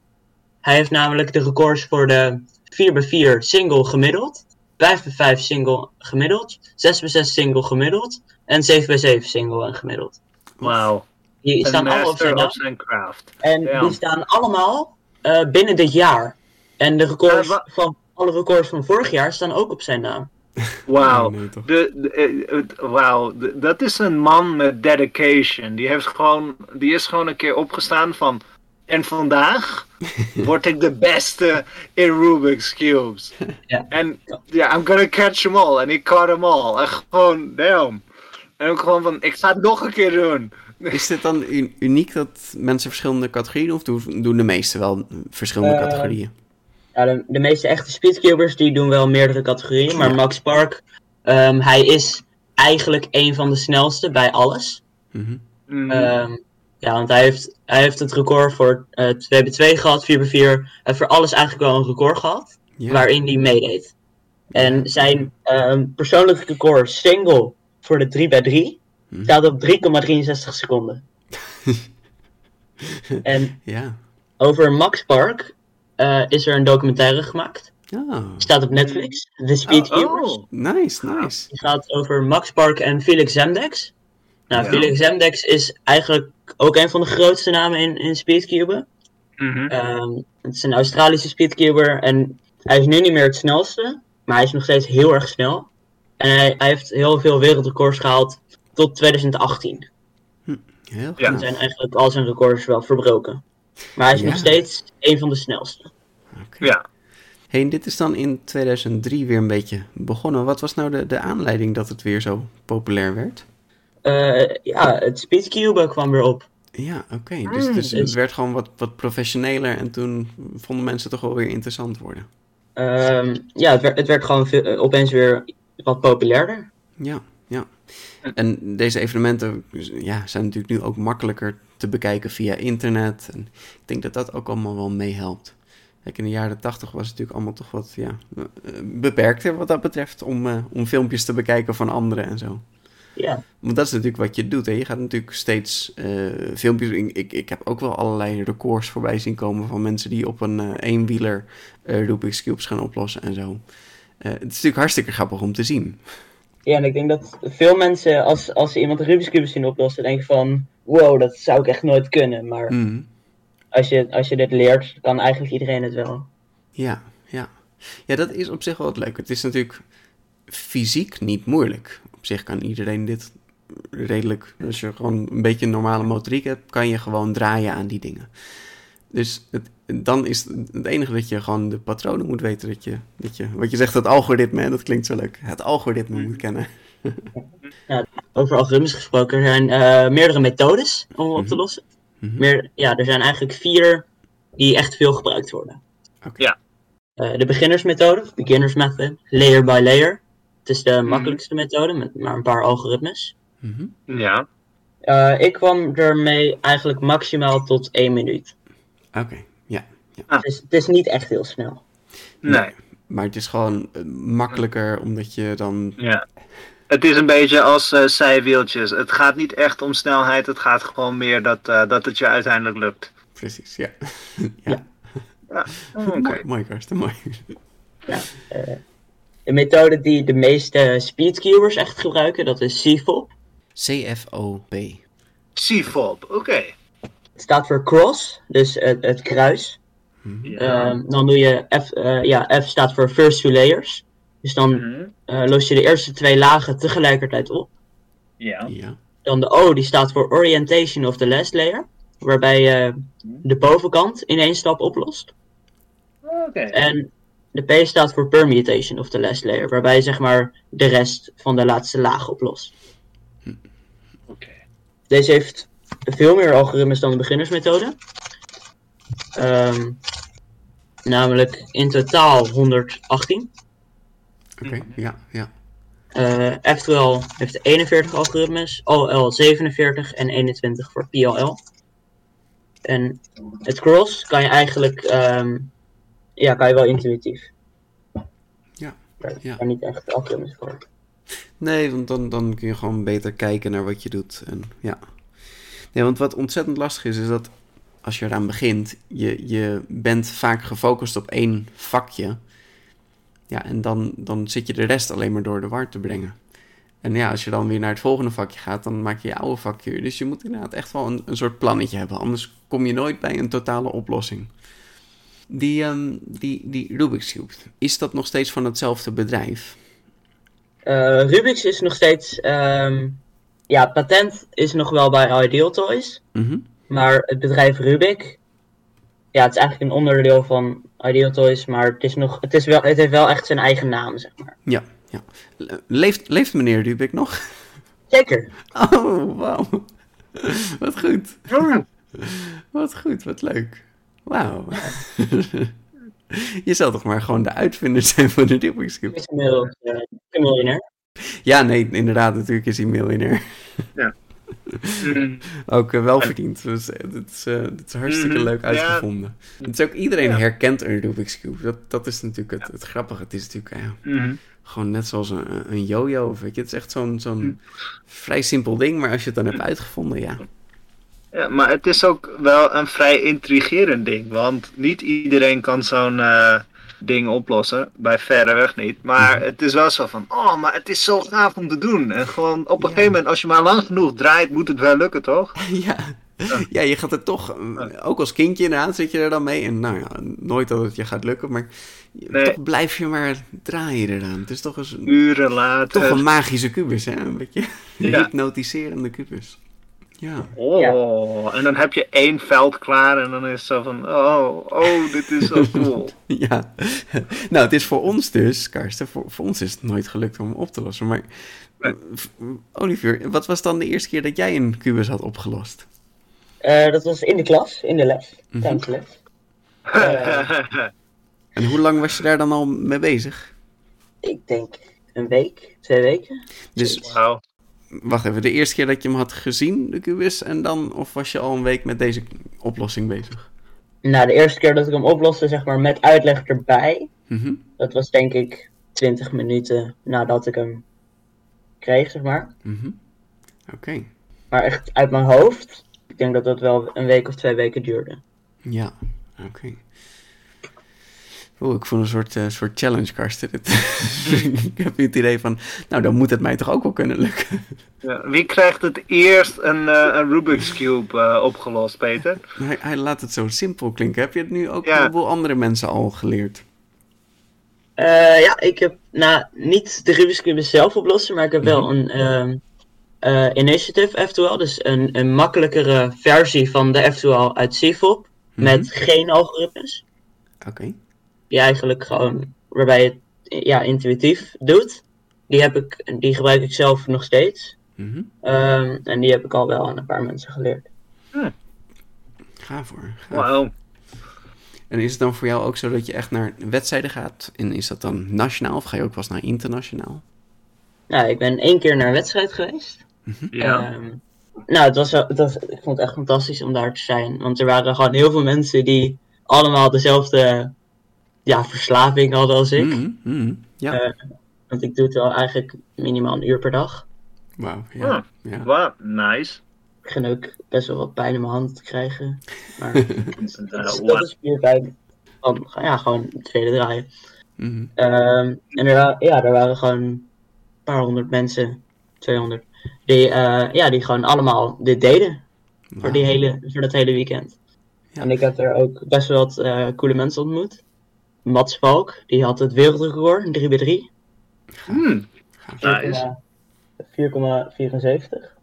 Hij heeft namelijk de records voor de 4x4 single gemiddeld, 5x5 single gemiddeld, 6x6 single gemiddeld en 7x7 single en gemiddeld. Wauw. Die staan allemaal op zijn naam. of zijn craft. En Ja. die staan allemaal uh, binnen dit jaar. En de records Eh, wa- van alle records van vorig jaar staan ook op zijn naam. Wauw. Eh, wauw, dat is een man met dedication. Die, heeft gewoon, die is gewoon een keer opgestaan van. En vandaag word ik de beste in Rubik's Cubes. En ja, I'm gonna catch them all. En ik caught them all. En gewoon, damn. En ook gewoon van, ik ga het nog een keer doen. Is dit dan uniek dat mensen verschillende categorieën doen? Of doen doen de meesten wel verschillende Eh, categorieën? Ja, de, de meeste echte speedcubers die doen wel meerdere categorieën. Maar. Max Park, ehm, hij is eigenlijk een van de snelste bij alles. Mhm. Mm, Ehm, ja, want hij heeft, hij heeft het record voor eh 2x2 gehad, 4x4. Hij heeft voor alles eigenlijk wel een record gehad, Ja. waarin hij meedeed. En zijn ehm, persoonlijke record single voor de 3x3 Hm. staat op 3,63 seconden. en Ja. over Max Park eh, is er een documentaire gemaakt. Ah, Staat op Netflix, The Speed oh, Cubers. oh. nice, nice. Die gaat over Max Park en Felix Zemdex. Nou, Felix Zemdex is eigenlijk ook een van de grootste namen in, in speedcuben. Mhm. Ehm, het is een Australische speedcuber en hij is nu niet meer het snelste, maar hij is nog steeds heel erg snel. En hij, hij heeft heel veel wereldrecords gehaald tot 2018. Heel Ja. En zijn eigenlijk al zijn records wel verbroken. Maar hij is Ja. nog steeds een van de snelste. Oké. Ja. Hey, dit is dan in 2003 weer een beetje begonnen. Wat was nou de, de aanleiding dat het weer zo populair werd? Eh, ja, het speedcube kwam weer op. Ja, oké. Dus, dus het werd gewoon wat, wat professioneler en toen vonden mensen het toch wel weer interessant worden. Ehm, ja, het werd, het werd gewoon veel- eh, opeens weer wat populairder. Ja, ja. En deze evenementen ja, zijn natuurlijk nu ook makkelijker te bekijken via internet. En ik denk dat dat ook allemaal wel meehelpt. Kijk, in de jaren tachtig was het natuurlijk allemaal toch wat ja, eh, beperkter wat dat betreft om, eh, om filmpjes te bekijken van anderen en zo. Ja, Want dat is natuurlijk wat je doet. Hè? Je gaat natuurlijk steeds eh, filmpjes. Ik, ik, heb ook wel allerlei records voorbij zien komen van mensen die op een eh, eenwieler Rubik's Cubes gaan oplossen en zo. Het is natuurlijk hartstikke grappig om te zien. Ja en ik denk dat veel mensen, als, als ze iemand een Rubik's Cube zien oplossen, denken van... Wow, dat zou ik echt nooit kunnen. Maar Mhm. als, je, als je dit leert, kan eigenlijk iedereen het wel. Ja, ja. Ja, dat is op zich wel het leuke. Het is natuurlijk fysiek niet moeilijk. Op zich kan iedereen dit redelijk... Als je gewoon een beetje normale motoriek hebt, kan je gewoon draaien aan die dingen. Dus het, dan is het, enige dat je gewoon de patronen moet weten. Dat je, dat je, wat je zegt, het algoritme, hè, dat klinkt zo leuk. Het algoritme moet kennen. Over algoritmes gesproken, er zijn eh, meerdere methodes om op te lossen. Mhm. Meer, ja, er zijn eigenlijk vier die echt veel gebruikt worden. Oké. Ja. Eh, de beginnersmethode, beginners method, layer by layer. Het is de makkelijkste methode met maar een paar algoritmes. Mhm. Ja. Eh, ik kwam ermee eigenlijk maximaal tot één minuut. Oké, ja. Het, is, het is niet echt heel snel. Nee. Maar het is gewoon eh, makkelijker omdat je dan... Ja. Het is een beetje als eh zijwieltjes. Het gaat niet echt om snelheid. Het gaat gewoon meer dat, eh, dat het je uiteindelijk lukt. Precies, ja. ja. Ja. Oké. Mooi, mooi, Karsten, mooi. De methode die de meeste speedcubers echt gebruiken, dat is CFOP. CFOP. C-fob. Oké. Het staat voor cross, dus het, het kruis. Ja. Ehm, dan doe je F, eh, ja, F staat voor first two layers. Dus dan Mhm. eh, los je de eerste twee lagen tegelijkertijd op. Ja. Ja. Dan de O, die staat voor orientation of the last layer. Waarbij je de bovenkant in één stap oplost. Oké. En de P staat voor permutation of the last layer. Waarbij je zeg maar de rest van de laatste laag oplost. Oké. Deze heeft veel meer algoritmes dan de beginnersmethode. Ehm, namelijk in totaal 118. Oké, ja, ja. Eh F12 heeft 41 algoritmes, OL 47 en 21 voor PLL. En het cross kan je eigenlijk, ehm, ja, kan je wel intuïtief. Ja, Daar ja. niet echt algoritmes voor. Nee, want dan, dan kun je gewoon beter kijken naar wat je doet. En, ja. Nee, want wat ontzettend lastig is, is dat als je eraan begint, je, je bent vaak gefocust op één vakje. Ja, en dan, dan zit je de rest alleen maar door de war te brengen. En ja, als je dan weer naar het volgende vakje gaat, dan maak je je oude vakje. Dus je moet inderdaad echt wel een, een soort plannetje hebben. Anders kom je nooit bij een totale oplossing. Die, ehm, die, die Rubik's Cube, is dat nog steeds van hetzelfde bedrijf? Eh, Rubik's is nog steeds, ehm, ja, patent is nog wel bij Ideal Toys. Mhm. Maar het bedrijf Rubik, ja, het is eigenlijk een onderdeel van Ideal Toys, maar het, is nog, het, is wel, het heeft wel echt zijn eigen naam, zeg maar. Ja, ja. Le- Leeft, leeft meneer Rubik nog? Zeker. Oh, wauw. Wat goed. Wat goed, wat leuk. Wauw. Je zal toch maar gewoon de uitvinder zijn van de Rubik's Cube? Inmiddels eh, een miljonair. Ja, nee, inderdaad, natuurlijk is hij miljonair. Mhm. Ook eh, wel verdiend. Dus eh, dit is, eh, dit is hartstikke Mhm, leuk ja. uitgevonden. Het is ook, iedereen Ja. herkent een Rubik's Cube. Dat, dat is natuurlijk het, het grappige. Het is natuurlijk eh, Mhm. gewoon net zoals een, een yo-yo. Weet je? Het is echt zo'n zo'n Hm. vrij simpel ding. Maar als je het dan hebt uitgevonden, ja. Ja, maar het is ook wel een vrij intrigerend ding. Want niet iedereen kan zo'n eh, ding oplossen. Bij verre weg niet. Maar het is wel zo van, oh, maar het is zo gaaf om te doen. En gewoon op een gegeven moment, als je maar lang genoeg draait, moet het wel lukken, toch? ja. Ja, je gaat er toch, ook als kindje inderdaad, zit je er dan mee. En nou ja, nooit dat het je gaat lukken, maar toch blijf je maar draaien eraan. Het is toch eens Uren later. Toch een magische kubus, hè? Een beetje ja. hypnotiserende kubus. Ja. Oh, en dan heb je één veld klaar en dan is het zo van, oh, oh, dit is zo cool. ja, nou, het is voor ons dus, Karsten, voor, voor ons is het nooit gelukt om op te lossen. Maar, Olivier, wat was dan de eerste keer dat jij een kubus had opgelost? Uh, dat was in de klas, in de les, mm -hmm. tijdens les. Uh, en hoe lang was je daar dan al mee bezig? Ik denk een week, twee weken. Dus, wow. Wacht even, de eerste keer dat je hem had gezien, de kubus, en dan, of was je al een week met deze oplossing bezig? Nou, de eerste keer dat ik hem oploste, zeg maar, met uitleg erbij, mm -hmm. dat was denk ik 20 minuten nadat ik hem kreeg, zeg maar. Mm -hmm. Oké. Okay. Maar echt uit mijn hoofd, ik denk dat dat wel een week of twee weken duurde. Ja, oké. Okay. Oeh, ik voel een soort, uh, soort challenge, Karsten. ik heb het idee van, nou, dan moet het mij toch ook wel kunnen lukken. Ja, wie krijgt het eerst een, uh, een Rubik's Cube uh, opgelost, Peter? Hij, hij, laat het zo simpel klinken. Heb je het nu ook ja. een heleboel andere mensen al geleerd? ja, ik heb nou, niet de Rubik's Cube zelf oplossen, maar ik heb wel een ehm, initiative F2L. Dus een, een makkelijkere versie van de F2L uit CFOP. Mm -hmm. Met geen algoritmes. Oké. Okay die eigenlijk gewoon, waarbij je het ja, intuïtief doet. Die, heb ik, die gebruik ik zelf nog steeds. Mm -hmm. um, en die heb ik al wel aan een paar mensen geleerd. Ga voor. Wauw. En is het dan voor jou ook zo dat je echt naar wedstrijden gaat? En is dat dan nationaal of ga je ook wel eens naar internationaal? Nou, ik ben één keer naar een wedstrijd geweest. Mm -hmm. Ja. Um, nou, het was, het was, ik vond het echt fantastisch om daar te zijn. Want er waren gewoon heel veel mensen die allemaal dezelfde ja, verslaving hadden als ik. Mm, mm, ja. Uh, want ik doe het wel eigenlijk minimaal een uur per dag. Wauw, ja. Hm. ja. Wow, nice. Ik begin ook best wel wat pijn in mijn hand te krijgen. Maar dat, is, dat is puur pijn. Van, ja, gewoon het vele draaien. Mm. Um, en er, ja, er waren gewoon een paar honderd mensen, 200, die, uh, ja, die gewoon allemaal dit deden. Wow. Voor, die hele, voor dat hele weekend. Ja. En ik heb er ook best wel wat uh, coole mensen ontmoet. Mats Valk, die had het wereldrecord, 3 bij 3 Hmm. Nice. 4,74.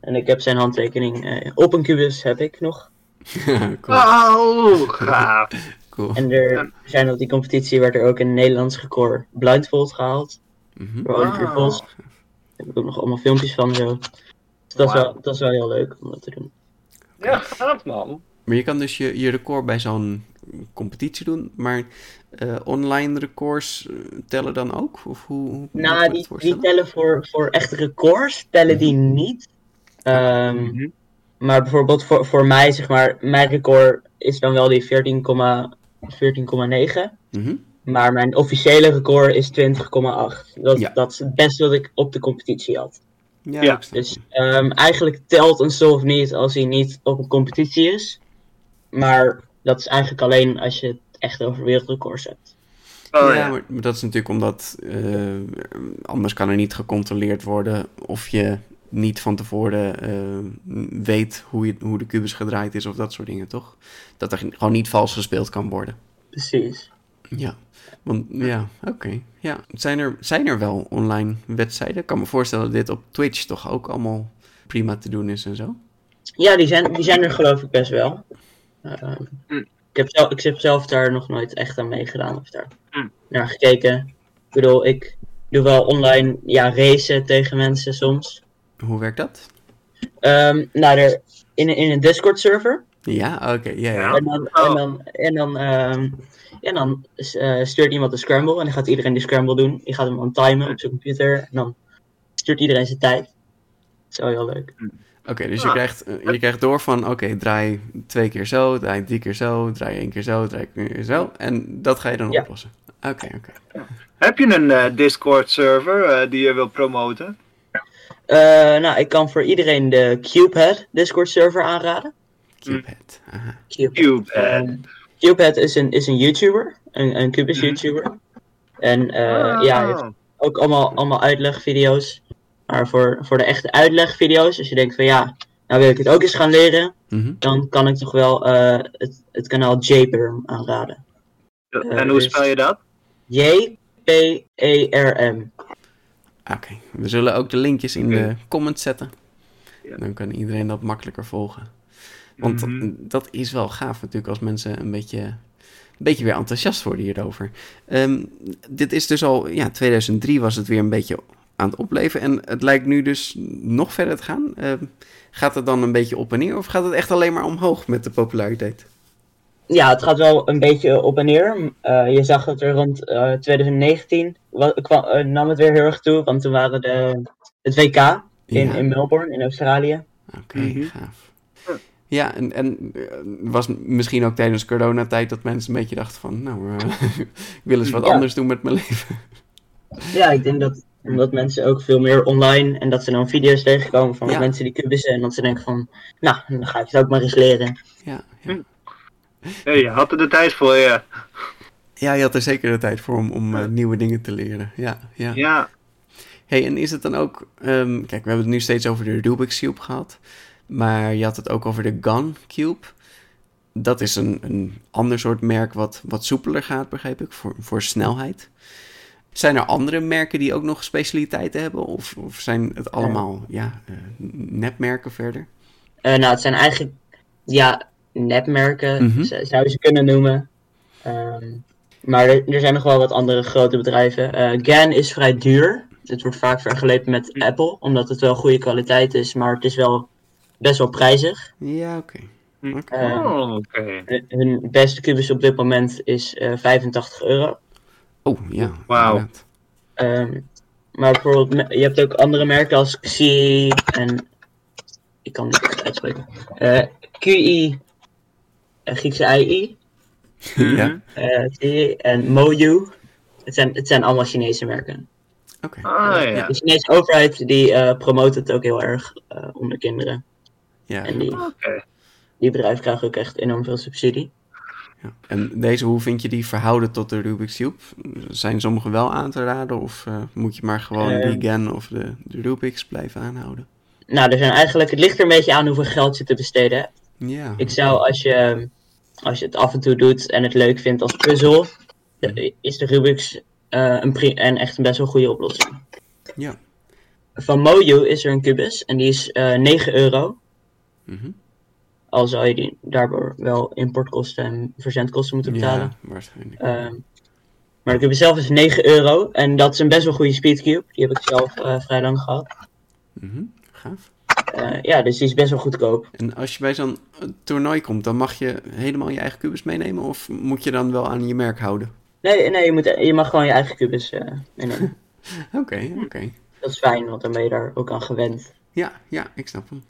En ik heb zijn handtekening uh, op een kubus, heb ik nog. cool. Oh, gaaf. cool. En er zijn op die competitie werd er ook een Nederlands record blindfold gehaald. Mm -hmm. Door Olivier Vos. Daar heb ik ook nog allemaal filmpjes van zo. Dus dat, wow. is wel, dat is wel heel leuk om dat te doen. Ja, gaaf man. Maar je kan dus je, je record bij zo'n competitie doen, maar uh, online records tellen dan ook? Of hoe, hoe nou, die, die, tellen voor, voor echte records, tellen die niet. Um, mm -hmm. Maar bijvoorbeeld voor, voor mij, zeg maar, mijn record is dan wel die 14,9. 14,9. Mm -hmm. Maar mijn officiële record is 20,8. Dat, ja. dat is het beste wat ik op de competitie had. Ja, ja. dus um, eigenlijk telt een solve niet als hij niet op een competitie is. Maar dat is eigenlijk alleen als je het echt over wereldrecords hebt. Oh, ja, ja. Maar, maar, dat is natuurlijk omdat uh, anders kan er niet gecontroleerd worden of je niet van tevoren uh, weet hoe, je, hoe de kubus gedraaid is of dat soort dingen, toch? Dat er gewoon niet vals gespeeld kan worden. Precies. Ja, want ja, oké. Okay. Ja. Zijn, er, zijn er wel online wedstrijden? Ik kan me voorstellen dat dit op Twitch toch ook allemaal prima te doen is en zo. Ja, die zijn, die zijn er geloof ik best wel. Mm. ik, heb zelf, ik heb zelf daar nog nooit echt aan meegedaan of daar mm. naar gekeken. Ik bedoel, ik doe wel online ja, racen tegen mensen soms. Hoe werkt dat? Um, nou, er, in, in een Discord server. Ja, oké. Okay. Ja, ja. En dan, en dan, en dan, um, en dan uh, stuurt iemand een scramble en dan gaat iedereen die scramble doen. Die gaat hem aan timen op zijn computer en dan stuurt iedereen zijn tijd. Dat is wel heel leuk. Oké, okay, dus je, ah. krijgt, je krijgt door van, oké, okay, draai twee keer zo, draai drie keer zo, draai één keer zo, draai één keer zo. En dat ga je dan ja. oplossen. Oké, okay, oké. Heb je een uh, Discord server uh, die je wil promoten? Uh, nou, ik kan voor iedereen de Cubehead Discord server aanraden. Cubehead, aha. Cubehead. Cubehead. Um, Cubehead is een, is een YouTuber. een, een Cubus YouTuber. En uh, ja, hij heeft ook allemaal, allemaal uitlegvideo's. Maar voor, voor de echte uitlegvideo's, als je denkt van ja, nou wil ik het ook eens gaan leren, Mhm. dan kan ik toch wel uh, het, het kanaal JPerm aanraden. en hoe spel je dat? J-P-E-R-M. Oké, we zullen ook de linkjes in de comments zetten. Dan kan iedereen dat makkelijker volgen. Want Mhm. dat, dat is wel gaaf natuurlijk als mensen een beetje, een beetje weer enthousiast worden hierover. Ehm, dit is dus al, ja, 2003 was het weer een beetje aan het opleven. En het lijkt nu dus nog verder te gaan. Ehm, gaat het dan een beetje op en neer of gaat het echt alleen maar omhoog met de populariteit? Ja, het gaat wel een beetje op en neer. Uh, je zag het er rond uh, 2019 kwam, uh, nam het weer heel erg toe, want toen waren de, het WK in, Ja. in Melbourne in Australië. Oké, Mhm. gaaf. Ja, en, en eh, was misschien ook tijdens coronatijd dat mensen een beetje dachten van, nou, eh, ik wil eens wat Ja. anders doen met mijn leven. Ja, ik denk dat omdat mensen ook veel meer online en dat ze dan video's tegenkomen van Ja. mensen die kubissen en dat ze denken van, nou, dan ga ik het ook maar eens leren. Ja, ja. Nee, je had er de tijd voor, ja. ja, je had er zeker de tijd voor om, om eh, nieuwe dingen te leren. Ja, ja. Ja, Hey, en is het dan ook, ehm, kijk, we hebben het nu steeds over de Rubik's Cube gehad, maar je had het ook over de Gun Cube. Dat is een, een ander soort merk wat, wat soepeler gaat, begreep ik, voor, voor snelheid. Zijn er andere merken die ook nog specialiteiten hebben? Of, of zijn het allemaal ja, eh, nepmerken verder? Eh, nou, het zijn eigenlijk, ja, netmerken, Mhm. zou je ze kunnen noemen. Ehm, maar er, er zijn nog wel wat andere grote bedrijven. Eh GAN is vrij duur. Het wordt vaak vergeleken met Apple, omdat het wel goede kwaliteit is, maar het is wel best wel prijzig. Ja, oké. Oké. Eh, Oh, oké. hun- beste kubus op dit moment is eh 85 euro. Oh, ja. Wauw. Ehm, maar bijvoorbeeld, je hebt ook andere merken als XI en. Ik kan het niet uitspreken. Eh, QI, eh, Griekse II, ja, eh, QI en Moju. Het zijn, het zijn allemaal Chinese merken. oké. Ah, ja. De Chinese overheid die eh, promoot het ook heel erg eh, onder kinderen. Ja, En die, Oké. die bedrijven krijgen ook echt enorm veel subsidie. Ja. En deze, hoe vind je die verhouden tot de Rubik's Cube? Zijn sommige wel aan te raden? Of eh, moet je maar gewoon Eh. die GAN of de, de Rubik's blijven aanhouden? Nou, er zijn eigenlijk, het ligt er een beetje aan hoeveel geld je te besteden hebt. Ja. Ik zou, als je, als je het af en toe doet en het leuk vindt als puzzel, de- is de Rubik's eh, een, pri- en echt een best wel goede oplossing. Ja. Van Moju is er een kubus en die is eh 9 euro. Mhm. Al zou je die daardoor wel importkosten en verzendkosten moeten betalen. Ja, waarschijnlijk. Ehm, maar de kubus zelf is 9 euro en dat is een best wel goede speedcube. Die heb ik zelf eh, vrij lang gehad. Mhm, Gaaf. Eh, ja, dus die is best wel goedkoop. En als je bij zo'n eh, toernooi komt, dan mag je helemaal je eigen kubus meenemen? Of moet je dan wel aan je merk houden? Nee, nee je, moet, je mag gewoon je eigen kubus meenemen. Oké, oké. Dat is fijn, want dan ben je daar ook aan gewend. Ja, ja, ik snap hem.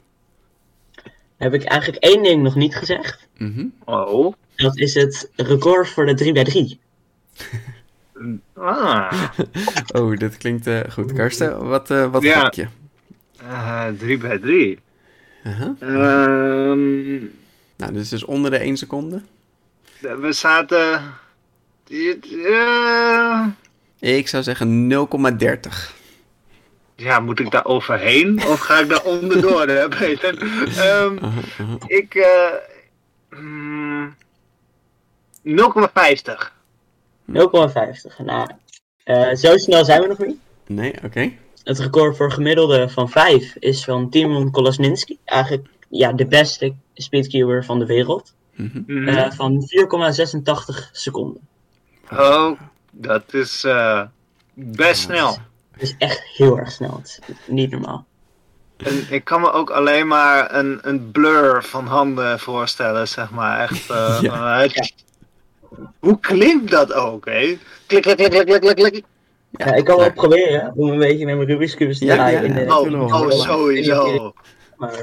Heb ik eigenlijk één ding nog niet gezegd. Mhm. Oh. Dat is het record voor de 3x3. Ah. Oh, dit klinkt eh, goed. Karsten, wat, eh wat Ja. je? Eh, 3 bij 3. Uh-huh. Ehm, Nou, dit is dus onder de 1 seconde. we zaten. Ik zou zeggen 0,30. Ja, moet ik daar overheen of ga ik daar onderdoor, hè, Peter? Uh-huh. ik. eh mm, 0,50. 0,50. Nou, eh, zo snel zijn we nog niet. Nee, oké. Het record voor gemiddelde van 5 is van Timon Kolosninski. Eigenlijk ja, de beste speedcuber van de wereld. Mhm. Mhm. Eh, van 4,86 seconden. Oh, dat is eh, best snel. Is echt heel erg snel. Het is niet normaal. En ik kan me ook alleen maar een, een blur van handen voorstellen, zeg maar. Echt. eh, Ja. eh, Hoe klinkt dat ook, hè? Klik, klik, klik, klik, klik, klik, klik. Ja, ik kan wel ja. proberen om een beetje met mijn Rubik's Cubes te Ja, draaien. ja, ja. Oh, oh, sowieso. Maar,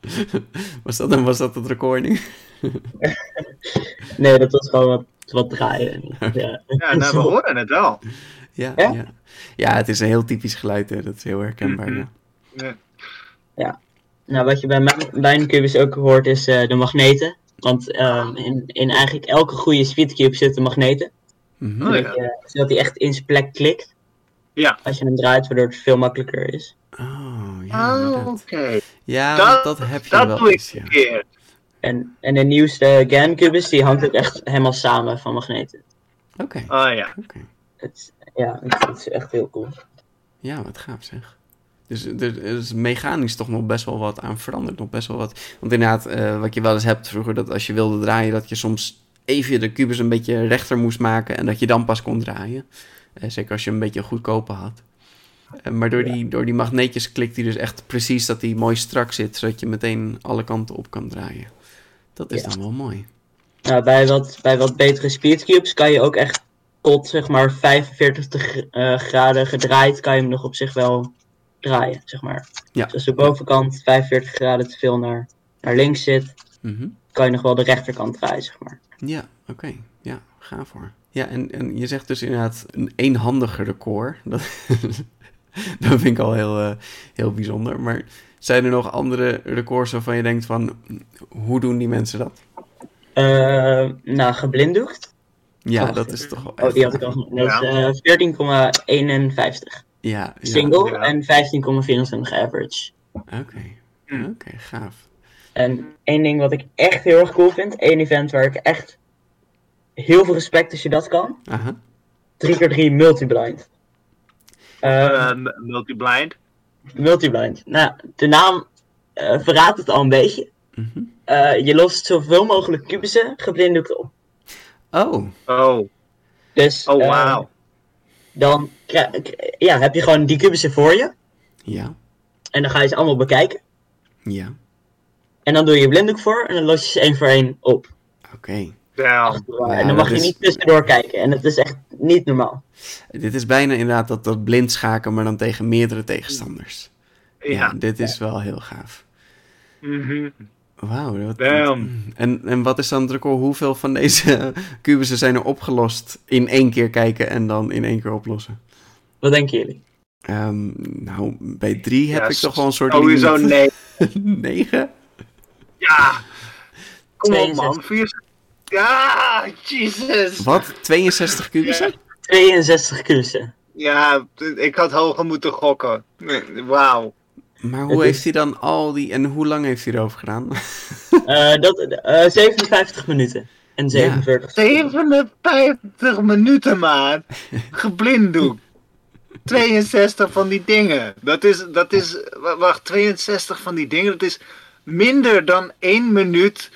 Was, dat, was dat het recording? nee, dat was gewoon wat, wat draaien. Ja, Ja, nou, we horen het wel. Ja, Ja? ja. ja. het is een heel typisch geluid, hè. dat is heel herkenbaar. Mhm. Ja. Ja. Nou, wat je bij kubus ook hoort is eh, de magneten. Want ehm, in, in eigenlijk elke goede speedcube zitten magneten. Oh, ja. zodat, je- zodat hij echt in zijn plek klikt. Ja. Als je hem draait, waardoor het veel makkelijker is. Oh, ja, Oh, oké. Ja, Dat- heb je Dat wel doe ik eens, ja. keer. En, en de nieuwste GAN-cubus, die hangt ook echt helemaal samen van magneten. Oké, Oh ja. oké. Het, ja, het, het is echt heel cool. Ja, wat gaaf zeg. Dus er is mechanisch toch nog best wel wat aan veranderd. Nog best wel wat. Want inderdaad, eh, wat je wel eens hebt vroeger, dat als je wilde draaien, dat je soms even de kubus een beetje rechter moest maken en dat je dan pas kon draaien. Eh, zeker als je een beetje goedkoper had. Eh, maar door, die, door die magneetjes klikt hij dus echt precies dat hij mooi strak zit, zodat je meteen alle kanten op kan draaien. Dat is Ja. dan wel mooi. Nou, bij wat, bij wat betere speedcubes kan je ook echt tot zeg maar 45 eh, graden gedraaid, kan je hem nog op zich wel draaien, zeg maar. Ja. Dus als de bovenkant 45 graden te veel naar, naar links zit, Mhm. kan je nog wel de rechterkant draaien, zeg maar. Ja, oké. Ja, gaaf hoor. Ja, en, en je zegt dus inderdaad een eenhandige record. Dat, dat vind ik al heel, eh, heel bijzonder. Maar zijn er nog andere records waarvan je denkt van... Hoe doen die mensen dat? Eh, nou, geblinddoekt. Ja, Oh, dat is toch wel Oh, echt die had ik al. Dat is eh, 14,51 Ja, ja. single Ja. en 15,24 average. Oké, Hm. oké, gaaf. En één ding wat ik echt heel erg cool vind, één event waar ik echt heel veel respect als je dat kan. Aha. 3x3 multiblind. Uh, Eh, m- multiblind. multiblind. Nou, de naam eh, verraadt het al een beetje. Mhm. Eh, je lost zoveel mogelijk kubussen geblinddoekt op. Oh, Oh, Dus oh eh, wauw. dan ja, heb je gewoon die kubussen voor je. ja, En dan ga je ze allemaal bekijken. ja, En dan doe je je blinddoek voor en dan los je ze één voor één op. oké. Ja. en dan mag dat je is- niet tussendoor kijken. En het is echt niet normaal. Dit is bijna inderdaad dat, dat blind schaken, maar dan tegen meerdere tegenstanders. Ja, Ja. dit is wel heel gaaf. Mhm. Wauw. wat-. En, en wat is dan het record? Hoeveel van deze kubussen zijn er opgelost in één keer kijken en dan in één keer oplossen? Wat denken jullie? Ehm, nou, bij drie heb Ja, ik toch wel een soort Sowieso limiet. nee. Negen? Ja. Kom op 62. man. Vier... Ja, Jesus. Wat? 62 kubussen? 62 kubussen. Ja, ik had hoger moeten gokken. Nee, Wauw. Maar Het hoe is- heeft hij dan al die... En hoe lang heeft hij erover gedaan? Eh, dat, eh 57 minuten. En 47 seconden. 57 minuten, man. Geblinddoekt. 62 van die dingen. Dat is, dat is, wa- wacht, 62 van die dingen. Dat is minder dan 1 minuut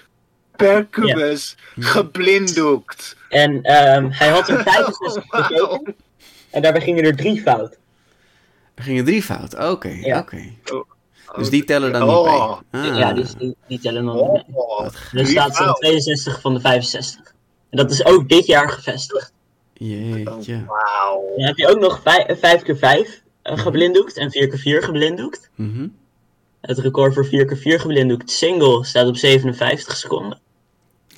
per kubus geblinddoekt. En ehm, hij had er 65 Wauw. gekeken. En daarbij gingen er drie fout. Er gingen drie fout. Oké, Ja. oké. Dus die tellen dan Oh. niet mee. Ah, Ja, die, die, die tellen dan niet mee. Oh, Er staat zo'n fout. 62 van de 65. En dat is ook dit jaar gevestigd. Jeetje. Wauw. Dan heb je ook nog 5 keer 5 geblinddoekt en 4 keer 4 geblinddoekt. Mhm. Het record voor 4 keer 4 geblinddoekt single staat op 57 seconden.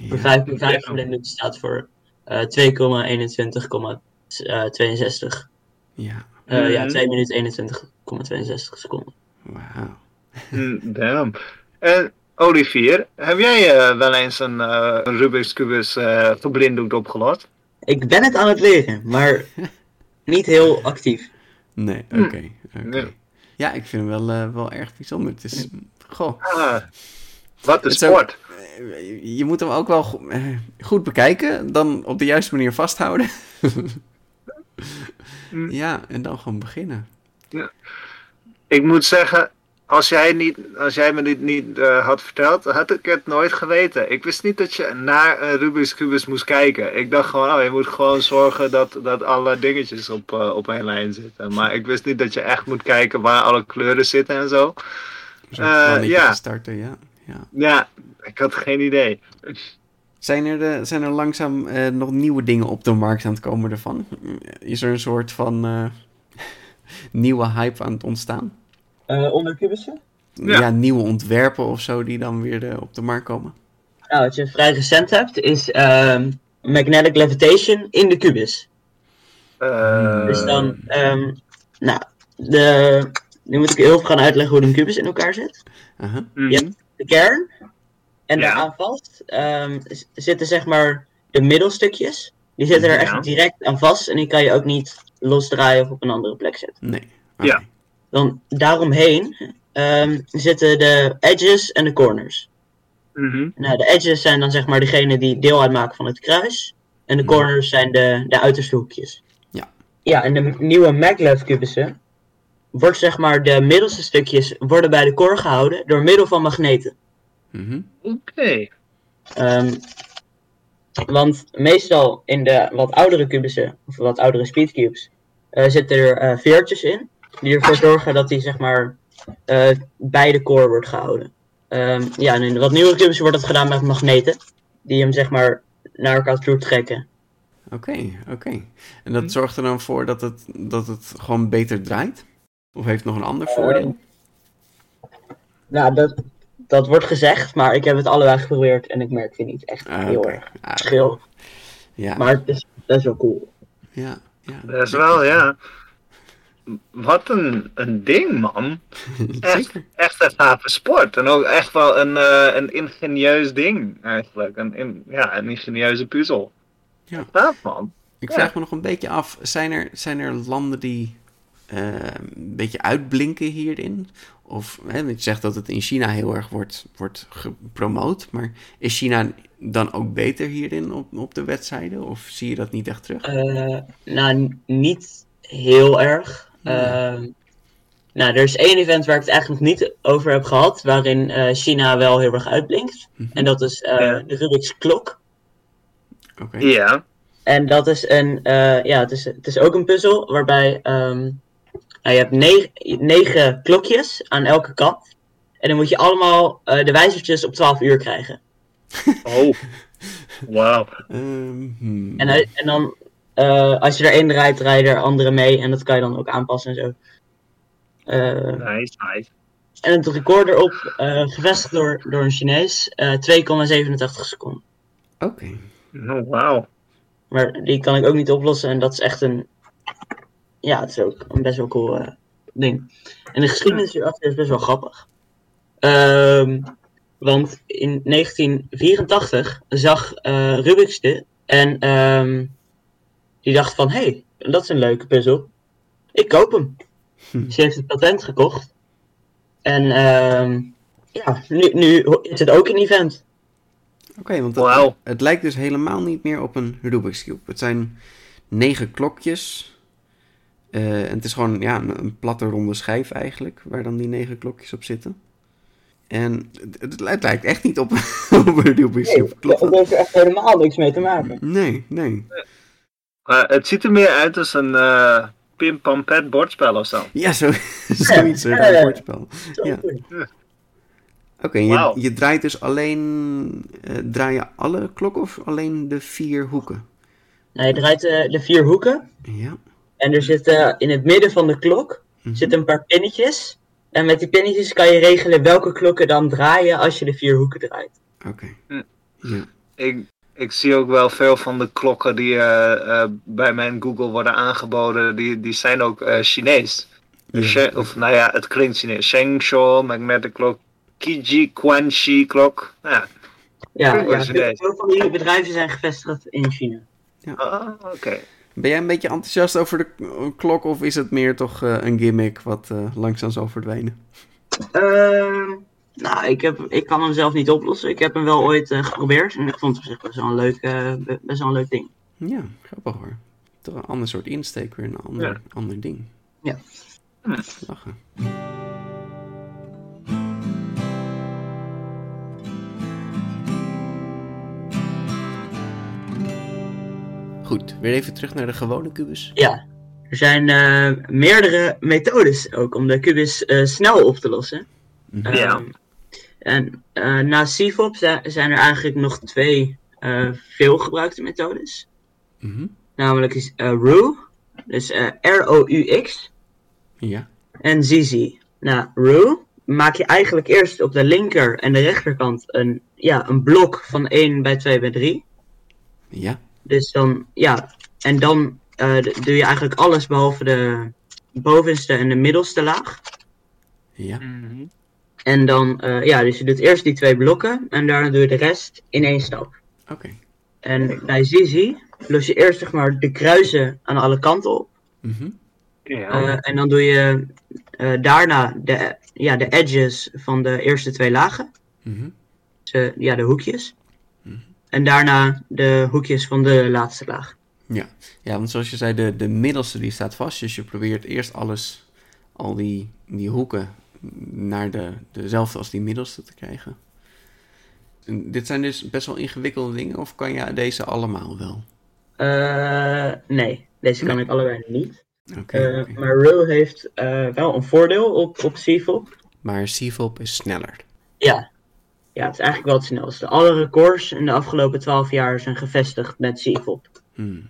Voor Ja. 5 keer 5 geblinddoekt staat voor eh 2,21,62. Ja, Eh, Ja, Mhm. 2 minuten 21,62 seconden. wauw. Mm, Damn. En Olivier, heb jij eh, wel eens een, eh, een Rubik's Cubus eh geblinddoekt opgelost? Ik ben het aan het leren, maar niet heel actief. Nee, Hm. oké. oké. Nee. Ja, ik vind hem wel, eh, wel erg bijzonder. Het is, goh, Ah, wat een ook- sport. je moet hem ook wel go- goed bekijken, dan op de juiste manier vasthouden. Hm. ja, en dan gewoon beginnen. Ik moet zeggen, als jij, niet, als jij me dit niet eh, had verteld, had ik het nooit geweten. Ik wist niet dat je naar een Rubik's Cubus moest kijken. Ik dacht gewoon, oh, je moet gewoon zorgen dat, dat alle dingetjes op, eh, op één lijn zitten. Maar ik wist niet dat je echt moet kijken waar alle kleuren zitten en zo. Eh, ja. te starten, ja. ja. Ja, ik had geen idee. Zijn er, de, zijn er langzaam eh, nog nieuwe dingen op de markt aan het komen ervan? Is er een soort van eh, nieuwe hype aan het ontstaan? Eh, onder kubussen? Ja. Ja. nieuwe ontwerpen of zo die dan weer eh, op de markt komen? Nou, wat je vrij recent hebt is ehm, magnetic levitation in de kubus. Eh, Dus dan, ehm, nou, de, nu moet ik heel even gaan uitleggen hoe een kubus in elkaar zit. Aha. mhm. Ja. De kern En Ja. daaraan vast ehm, zitten zeg maar de middelstukjes. Die zitten er Ja. echt direct aan vast en die kan je ook niet losdraaien of op een andere plek zetten. Nee. Ja. Dan daaromheen ehm, zitten de edges en de corners. Mhm. Nou, de edges zijn dan zeg maar degene die deel uitmaken van het kruis. En de Ja. corners zijn de, de uiterste hoekjes. Ja. Ja, en de nieuwe maglev kubussen wordt zeg maar de middelste stukjes worden bij de core gehouden door middel van magneten. Mhm. Oké. Ehm, want meestal in de wat oudere kubussen, of wat oudere speedcubes, eh, zitten er eh, veertjes in. Die ervoor zorgen dat die zeg maar eh, bij de core wordt gehouden. Ehm, ja, en in de wat nieuwere kubussen wordt dat gedaan met magneten. Die hem zeg maar naar elkaar toe trekken. Oké, oké. En dat zorgt er dan voor dat het, dat het gewoon beter draait? Of heeft het nog een ander voordeel? Nou, dat, dat wordt gezegd, maar ik heb het allebei geprobeerd en ik merk het niet echt Ah, heel erg Ah, verschil. Ja, Maar het is best wel cool. ja, ja. Dat is wel, ja. Wat een, een ding, man. Echt, echt een gave sport. En ook echt wel een, eh, een ingenieus ding, eigenlijk. Een, in, ja, een ingenieuze puzzel. Ja. Gaaf, man. Ik Ja. vraag me nog een beetje af, zijn er, zijn er landen die eh, een beetje uitblinken hierin? Of, hè, je zegt dat het in China heel erg wordt, wordt gepromoot, maar is China dan ook beter hierin op, op de wedstrijden? Of zie je dat niet echt terug? Eh, nou, niet heel erg. Ehm, nou, er is één event waar ik het eigenlijk nog niet over heb gehad, waarin eh, China wel heel erg uitblinkt. Mhm. En dat is eh, Ja. de Rubik's klok. Oké. Ja. En dat is een, eh, ja, het is, het is ook een puzzel waarbij ehm, nou, je hebt negen, negen klokjes aan elke kant. En dan moet je allemaal eh, de wijzertjes op 12 uur krijgen. Oh. Wauw. Ehm, hmm. En, hij- en dan, eh, als je er één draait, draai je er andere mee. En dat kan je dan ook aanpassen en zo. Eh, Nice, nice. en het record erop, eh, gevestigd door, door een Chinees, eh 2,87 seconden. Oké. Oh, wauw. Maar die kan ik ook niet oplossen. En dat is echt een. Ja, het is ook een best wel cool eh, ding. En de geschiedenis hierachter is best wel grappig. Ehm, want in 1984 zag eh Rubik's dit. En ehm, die dacht van: hé, hey, dat is een leuke puzzel. Ik koop hem. Hm. Ze heeft het patent gekocht. En ehm, ja, nu, nu is het ook een event. Oké, want het, het lijkt dus helemaal niet meer op een Rubik's Cube. Het zijn negen klokjes. Eh, en het is gewoon ja, een, een platte ronde schijf eigenlijk, waar dan die negen klokjes op zitten. En het, het, het lijkt echt niet op, op een Rubik's Cube. Klopt daar dat? heeft er echt helemaal niks mee te maken. Nee, nee. Eh, het ziet er meer uit als een eh Pim Pam Pet bordspel of zo. Ja, zo, zoiets, een Ja, raar ja. Oké, je, je draait dus alleen, eh, draai je alle klokken of alleen de vier hoeken? Nou, je draait de vier hoeken. Ja. En er zitten in het midden van de klok Mhm. zitten een paar pinnetjes. En met die pinnetjes kan je regelen welke klokken dan draaien als je de vier hoeken draait. Oké. Hm. Ja. Ik, ik zie ook wel veel van de klokken die eh, eh, bij mijn Google worden aangeboden, die, die zijn ook eh, Chinees. Ja. She- Of nou ja, het klinkt Chinees. Shengshuo, Magnetic Clock, Kiji Quanxi Clock. Ja, Ja, ja wel veel, van die bedrijven zijn gevestigd in China. ah, oké. Ben jij een beetje enthousiast over de klok of is het meer toch eh, een gimmick wat eh, langzaam zal verdwijnen? Ehm, nou, ik, heb, ik kan hem zelf niet oplossen. Ik heb hem wel ooit eh, geprobeerd. En ik vond het op zich best wel een leuk, be- best wel een leuk ding. Ja, grappig hoor. Toch een ander soort insteek, weer een ander, Ja. ander ding. Ja. Lachen. Goed, weer even terug naar de gewone kubus. Ja, er zijn eh, meerdere methodes ook om de kubus eh, snel op te lossen. Mhm. Ja. Ehm, en eh, na CFOP zi- zijn er eigenlijk nog twee eh veel gebruikte methodes. Mhm. Namelijk is eh, RU, dus eh, R-O-U-X, Ja. en ZZ. Nou, RU maak je eigenlijk eerst op de linker en de rechterkant een, ja, een blok van 1 bij 2 bij 3. Ja. Dus dan, ja, en dan eh, doe je eigenlijk alles behalve de bovenste en de middelste laag. Ja. Mhm. En dan, uh, ja, dus je doet eerst die twee blokken en daarna doe je de rest in één stap. Oké. En bij Zizi los je eerst zeg maar de kruisen aan alle kanten op. Mhm. Ja. en dan doe je daarna de, ja, de edges van de eerste twee lagen. Mm dus, ja, de hoekjes. En daarna de hoekjes van de laatste laag. Ja, ja want zoals je zei, de, de middelste die staat vast. Dus je probeert eerst alles, al die, die hoeken, naar de, dezelfde als die middelste te krijgen. En dit zijn dus best wel ingewikkelde dingen, of kan je deze allemaal wel? Uh, nee, deze kan ik allebei niet. Okay, uh, Maar Row heeft uh, wel een voordeel op, op CVOP. Maar CVOP is sneller. Ja. Ja, het is eigenlijk wel het snelste. Alle records in de afgelopen 12 jaar zijn gevestigd met CVOP. Hmm.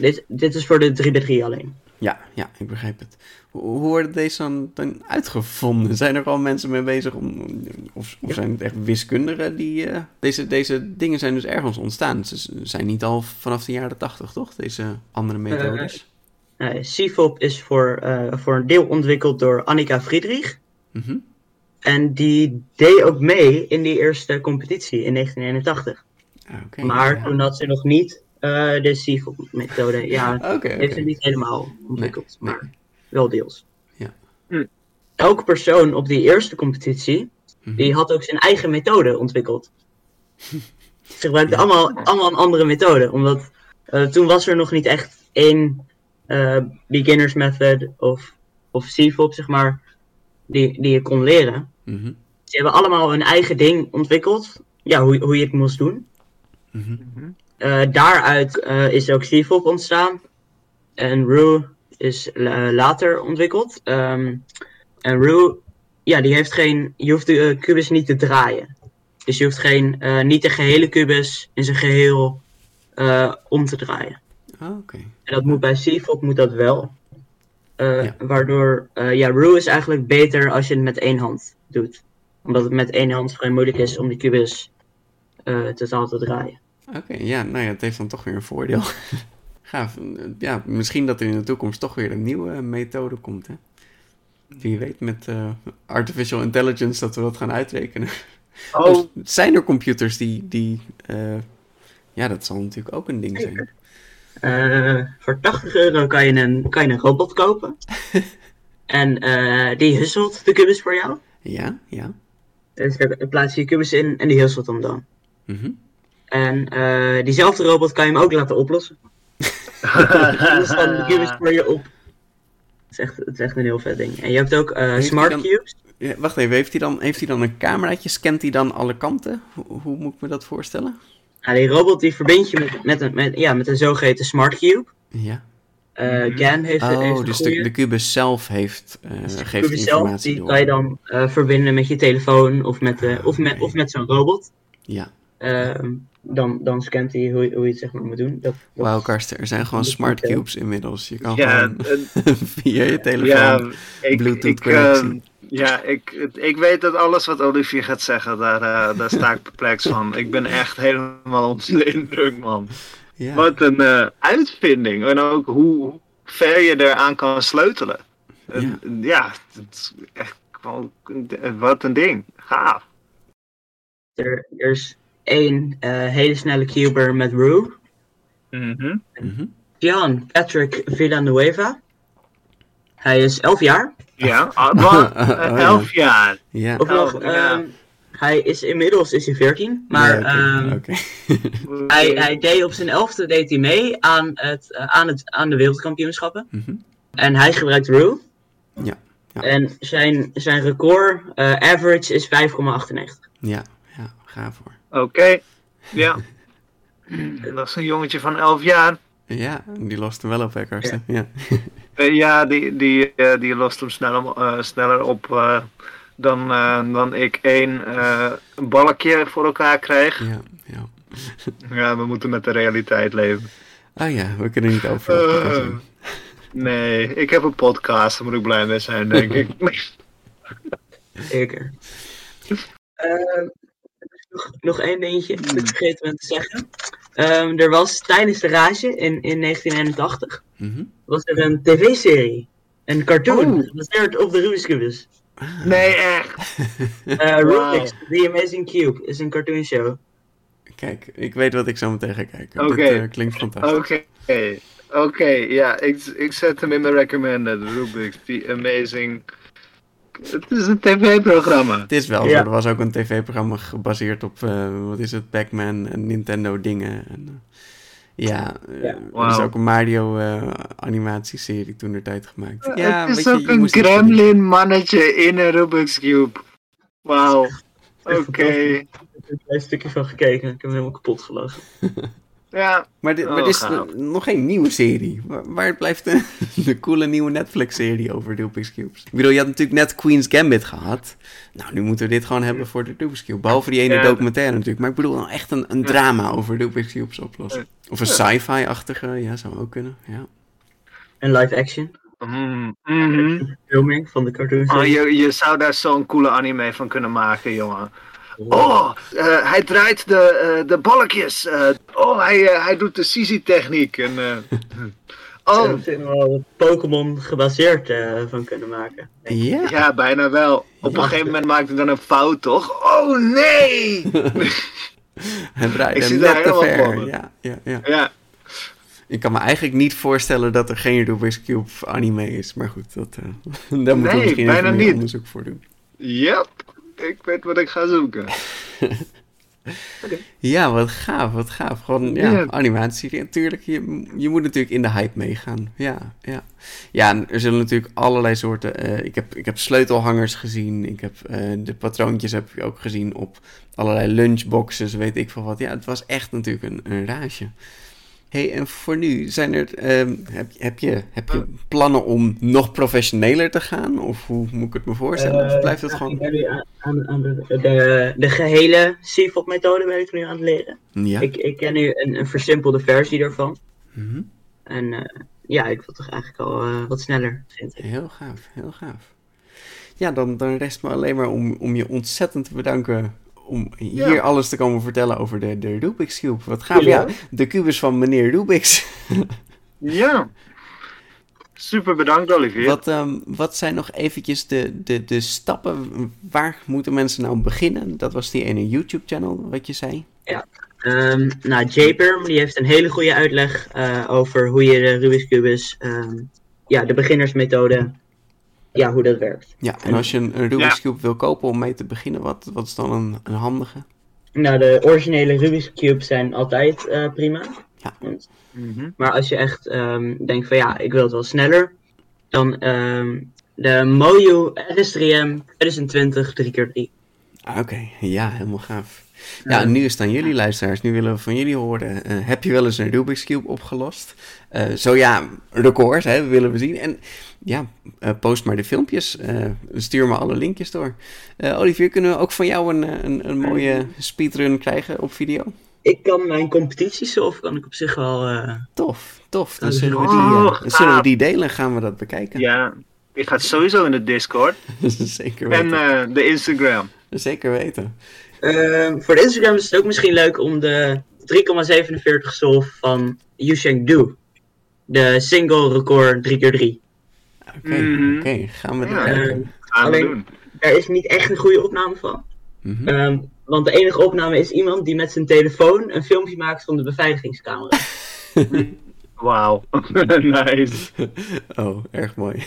dit, dit is voor de 3x3 alleen. Ja, ja, ik begrijp het. Hoe, hoe worden deze dan, dan, uitgevonden? Zijn er al mensen mee bezig? Om, of, of zijn het echt wiskundigen die... Uh, deze, deze dingen zijn dus ergens ontstaan. Ze zijn niet al vanaf de jaren tachtig, toch? Deze andere methodes. Uh, uh, CFOP is voor, voor een deel ontwikkeld door Annika Friedrich. Mm -hmm. En die deed ook mee in die eerste competitie in 1981. Okay, maar ja. toen had ze nog niet uh, de CFOP-methode. Ja, okay, okay. heeft ze niet helemaal ontwikkeld, nee, maar nee. wel deels. Ja. Hm. Elke persoon op die eerste competitie, Mm -hmm. die had ook zijn eigen methode ontwikkeld. ze gebruikten allemaal, allemaal een andere methode, omdat uh, toen was er nog niet echt één uh, beginners method of, of CFOP, zeg maar, die, die je kon leren. Mm -hmm. Ze hebben allemaal hun eigen ding ontwikkeld, ja, hoe, hoe je het moest doen. Mm -hmm. Uh, daaruit uh, is ook CFOP ontstaan. En Rue is uh, later ontwikkeld. Um, en Rue, ja, die heeft geen. Je hoeft de kubus niet te draaien. Dus je hoeft geen, niet de gehele kubus in zijn geheel om te draaien. Oh, okay. En dat moet bij CFOP moet dat wel. Ja. Waardoor, ja, Rue is eigenlijk beter als je het met één hand doet. Omdat het met één hand vrij moeilijk is om die kubus totaal te draaien. Oké, okay, ja, nou ja, het heeft dan toch weer een voordeel. Gaaf. Ja, misschien dat er in de toekomst toch weer een nieuwe methode komt, hè? Wie weet met uh, artificial intelligence dat we dat gaan uitrekenen. Oh. zijn er computers die, die uh, ja, dat zal natuurlijk ook een ding zijn. Uh, voor 80 euro kan je een, kan je een robot kopen. en die husselt de kubus voor jou. Ja, ja. Dus daar plaats je je kubus in en die husselt hem dan. Mm -hmm. En uh, diezelfde robot kan je hem ook laten oplossen. dus dan de cubes voor je op. Het is, echt, het is echt een heel vet ding. En je hebt ook uh, smart dan, cubes. Ja, wacht even, heeft hij, dan, heeft hij dan een cameraatje? Scant hij dan alle kanten? Hoe, hoe moet ik me dat voorstellen? Ja, die robot die verbind je met, met, een, met, ja, met een zogeheten smart cube. Ja. Uh, -hmm. GAN heeft Oh, heeft dus de, de kubus zelf heeft, uh, dus geeft informatie zelf, die door. kan je dan uh, verbinden met je telefoon of met, uh, of met, okay. of met zo'n robot. Ja. Ehm, dan, dan scant hij hoe, hoe je het zeg maar moet doen. Dat, dat Wauw, Karsten, er zijn gewoon smart cubes inmiddels. Je kan Ja, gewoon via je telefoon ja, ik, Ja, ik, ik weet dat alles wat Olivier gaat zeggen, daar, eh, daar sta ik perplex van. Ik ben echt helemaal onder de indruk, man. ja. Wat een eh, uitvinding. En ook hoe, ver je eraan kan sleutelen. En, ja, het is echt gewoon, wat een ding. Gaaf. er, er is één eh, hele snelle cuber met Rue. Mhm. Mhm. Jan Patrick Villanueva. Hij is 11 jaar. Ja, ah, wat? Oh, ja. elf jaar. Ja. Of nog, ehm, hij is inmiddels is hij 14. Maar Ja, ehm, oké. hij, hij deed op zijn 11e deed hij mee aan, het, eh, aan, het, aan de wereldkampioenschappen. Mhm. En hij gebruikt Rue. Ja, ja. En zijn, zijn record eh, average is 5,98. Ja, ja, gaaf hoor. Oké, ja. Dat is een jongetje van 11 jaar. Ja, die lost hem wel op, hè, Karsten? Ja. Eh, ja, die, die, eh, die lost hem sneller, eh, sneller op eh, dan, eh, dan ik één eh, een balkje voor elkaar krijg. Ja, ja. Ja, we moeten met de realiteit leven. Ah ja, we kunnen niet over. Nee, ik heb een podcast, daar moet ik blij mee zijn, denk ik. Zeker. Ehm, nog, nog één dingetje, dat ik vergeten te zeggen. Ehm, er was tijdens de rage in, in 1981 Mhm. was er een tv-serie. Een cartoon, Oh. gebaseerd op de Rubik's Cubus. Nee, echt. Uh, Rubik's The Amazing Cube is een cartoon show. Kijk, ik weet wat ik zo meteen ga kijken. Oké. Okay. Uh, klinkt fantastisch. Oké. Oké, ja, ik, ik zet hem in mijn recommended. Rubik's The Amazing het is een tv-programma. Het is wel zo. Er was ook een tv-programma gebaseerd op, uh, wat is het, Pac-Man en Nintendo dingen. En, uh, ja, ja. Er is ook een Mario animatieserie toen er tijd gemaakt. ja, het is ook je, een gremlin mannetje in een Rubik's Cube. Wauw. Oké. Ik heb er een stukje van gekeken. Ik heb hem helemaal kapot gelachen. Ja. Maar, dit, maar oh, is nog geen nieuwe serie. Waar, blijft de, de coole nieuwe Netflix-serie over Rubik's Cubes? Ik bedoel, je had natuurlijk net Queen's Gambit gehad. Nou, nu moeten we dit gewoon hebben voor de Rubik's Cube. Behalve die ene documentaire natuurlijk. Maar ik bedoel, nou echt een, een drama over Rubik's Cubes oplossen. Of een sci-fi-achtige, ja, zou ook kunnen. Ja. En live action. Mm, mm Filming van de cartoons. Oh, je, je zou daar zo'n coole anime van kunnen maken, jongen. Oh, uh, hij draait de, uh, de balkjes. Uh, oh, hij, hij doet de Sisi-techniek. En, oh. er wel Pokémon gebaseerd van kunnen maken. Ja. ja, bijna wel. Op een gegeven moment maakt hij dan een fout, toch? Oh, nee! hij draait hem net te ver. Ja, ja, ja. ja. Ik kan me eigenlijk niet voorstellen dat er geen Rubik's Cube anime is. Maar goed, dat, daar moeten we misschien even meer onderzoek voor doen. Yep ik weet wat ik ga zoeken. Ja, wat gaaf, wat gaaf. Gewoon, ja, animatie. Natuurlijk, je, je moet natuurlijk in de hype meegaan. Ja, ja. Ja, er zullen natuurlijk allerlei soorten... Uh, ik, heb, ik heb sleutelhangers gezien. Ik heb uh, de patroontjes heb je ook gezien op allerlei lunchboxes, weet ik veel wat. Ja, het was echt natuurlijk een, een raasje hey, en voor nu, zijn er, ehm, heb, heb, je, heb je plannen om nog professioneler te gaan? Of hoe moet ik het me voorstellen? of blijft het uh, gewoon... Ik nu aan, aan, de, de, de, gehele CFOP-methode ben ik nu aan het leren. Ja. Ik, ik ken nu een, een versimpelde versie daarvan. Mhm. En uh, ja, ik wil toch eigenlijk al uh, wat sneller, vind ik. Heel gaaf, heel gaaf. Ja, dan, dan rest me alleen maar om, om je ontzettend te bedanken om hier alles te komen vertellen over de, de Rubik's Cube. Wat gaaf, ja. De kubus van meneer Rubik's. ja. Super bedankt, Olivier. Wat, um, wat zijn nog eventjes de, de, de stappen? Waar moeten mensen nou beginnen? Dat was die ene YouTube-channel, wat je zei. Ja, um, nou, Japer, die heeft een hele goede uitleg uh, over hoe je de Rubik's Cubus, um, ja, de beginnersmethode ja, hoe dat werkt. Ja, en als je een, een Rubik's Cube wil kopen om mee te beginnen, wat, wat is dan een, een handige? Nou, de originele Rubik's Cubes zijn altijd uh, prima. Ja. Mhm. Maar als je echt um, denkt van ja, ik wil het wel sneller, dan um, de Moju RS3M 2020 3x3. Ah, Oké, ja, helemaal gaaf. Ja, en nu is het aan jullie luisteraars. Nu willen we van jullie horen. Uh, heb je wel eens een Rubik's Cube opgelost? Uh, zo ja, records hè, willen we zien. En ja, uh, post maar de filmpjes. stuur me alle linkjes door. Olivier, kunnen we ook van jou een, een, een mooie speedrun krijgen op video? Ik kan mijn competities of kan ik op zich wel... Tof, tof. Dan zullen, we die, oh, dan zullen we die delen gaan we dat bekijken. Ja, ik ga sowieso in de Discord. Zeker weten. En de Instagram. Zeker weten. Uh, voor de Instagram is het ook misschien leuk om de 3,47 sol van Yusheng Du. De single record 3x3. Oké, mm oké, gaan we ja, gaan we doen. Daar is niet echt een goede opname van. Mm -hmm. um, want de enige opname is iemand die met zijn telefoon een filmpje maakt van de beveiligingscamera. Wauw, nice. Oh, erg mooi.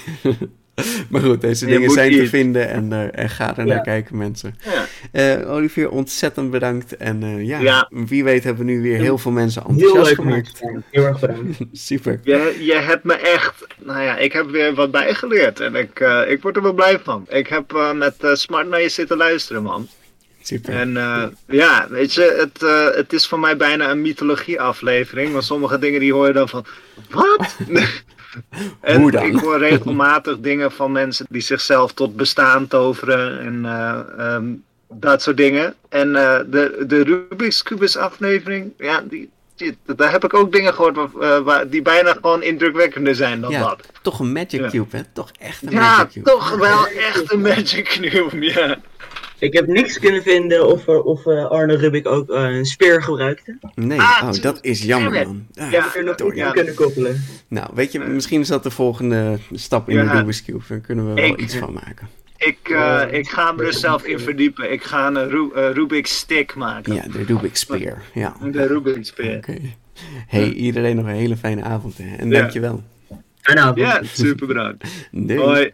maar goed, deze dingen zijn te vinden en, uh, en ga er naar kijken, mensen. Ja. Uh, Olivier, ontzettend bedankt. En uh, ja, ja, wie weet hebben we nu weer heel veel mensen enthousiast heel gemaakt. Heel erg bedankt. Super. Je, je hebt me echt, nou ja, ik heb weer wat bijgeleerd en ik, ik word er wel blij van. Ik heb met smart naar je zitten luisteren, man. Super. En ja, weet je, het, het is voor mij bijna een mythologie-aflevering. Want sommige dingen die hoor je dan van, wat? En Hoe dan? ik hoor regelmatig dingen van mensen die zichzelf tot bestaan toveren en uh, um, dat soort dingen. En uh, de, de Rubik's Cubus aflevering, ja, die, die, daar heb ik ook dingen gehoord waar, waar, die bijna gewoon indrukwekkender zijn dan ja, dat. Toch een Magic Cube, hè? Toch echt een ja, Magic Cube. Ja, toch wel echt een Magic Cube, ja. Ik heb niks kunnen vinden of, of uh, Arne Rubik ook uh, een speer gebruikte. Nee, ah, oh, dat is jammer man. Ah, ja, we nog niet kunnen koppelen. Nou, weet je, misschien is dat de volgende stap in ja. de Rubik's Cube. Daar kunnen we wel ik, iets van maken. Ik, uh, ik ga me er zelf in verdiepen. Ik ga een Ru uh, Rubik's stick maken. Ja, de Rubik's spear. Ja. De Rubik's spear. Oké. Okay. Hey, iedereen nog een hele fijne avond. Hè. En ja. dankjewel. Fijne avond. Ja, super bedankt. Doei. Hoi.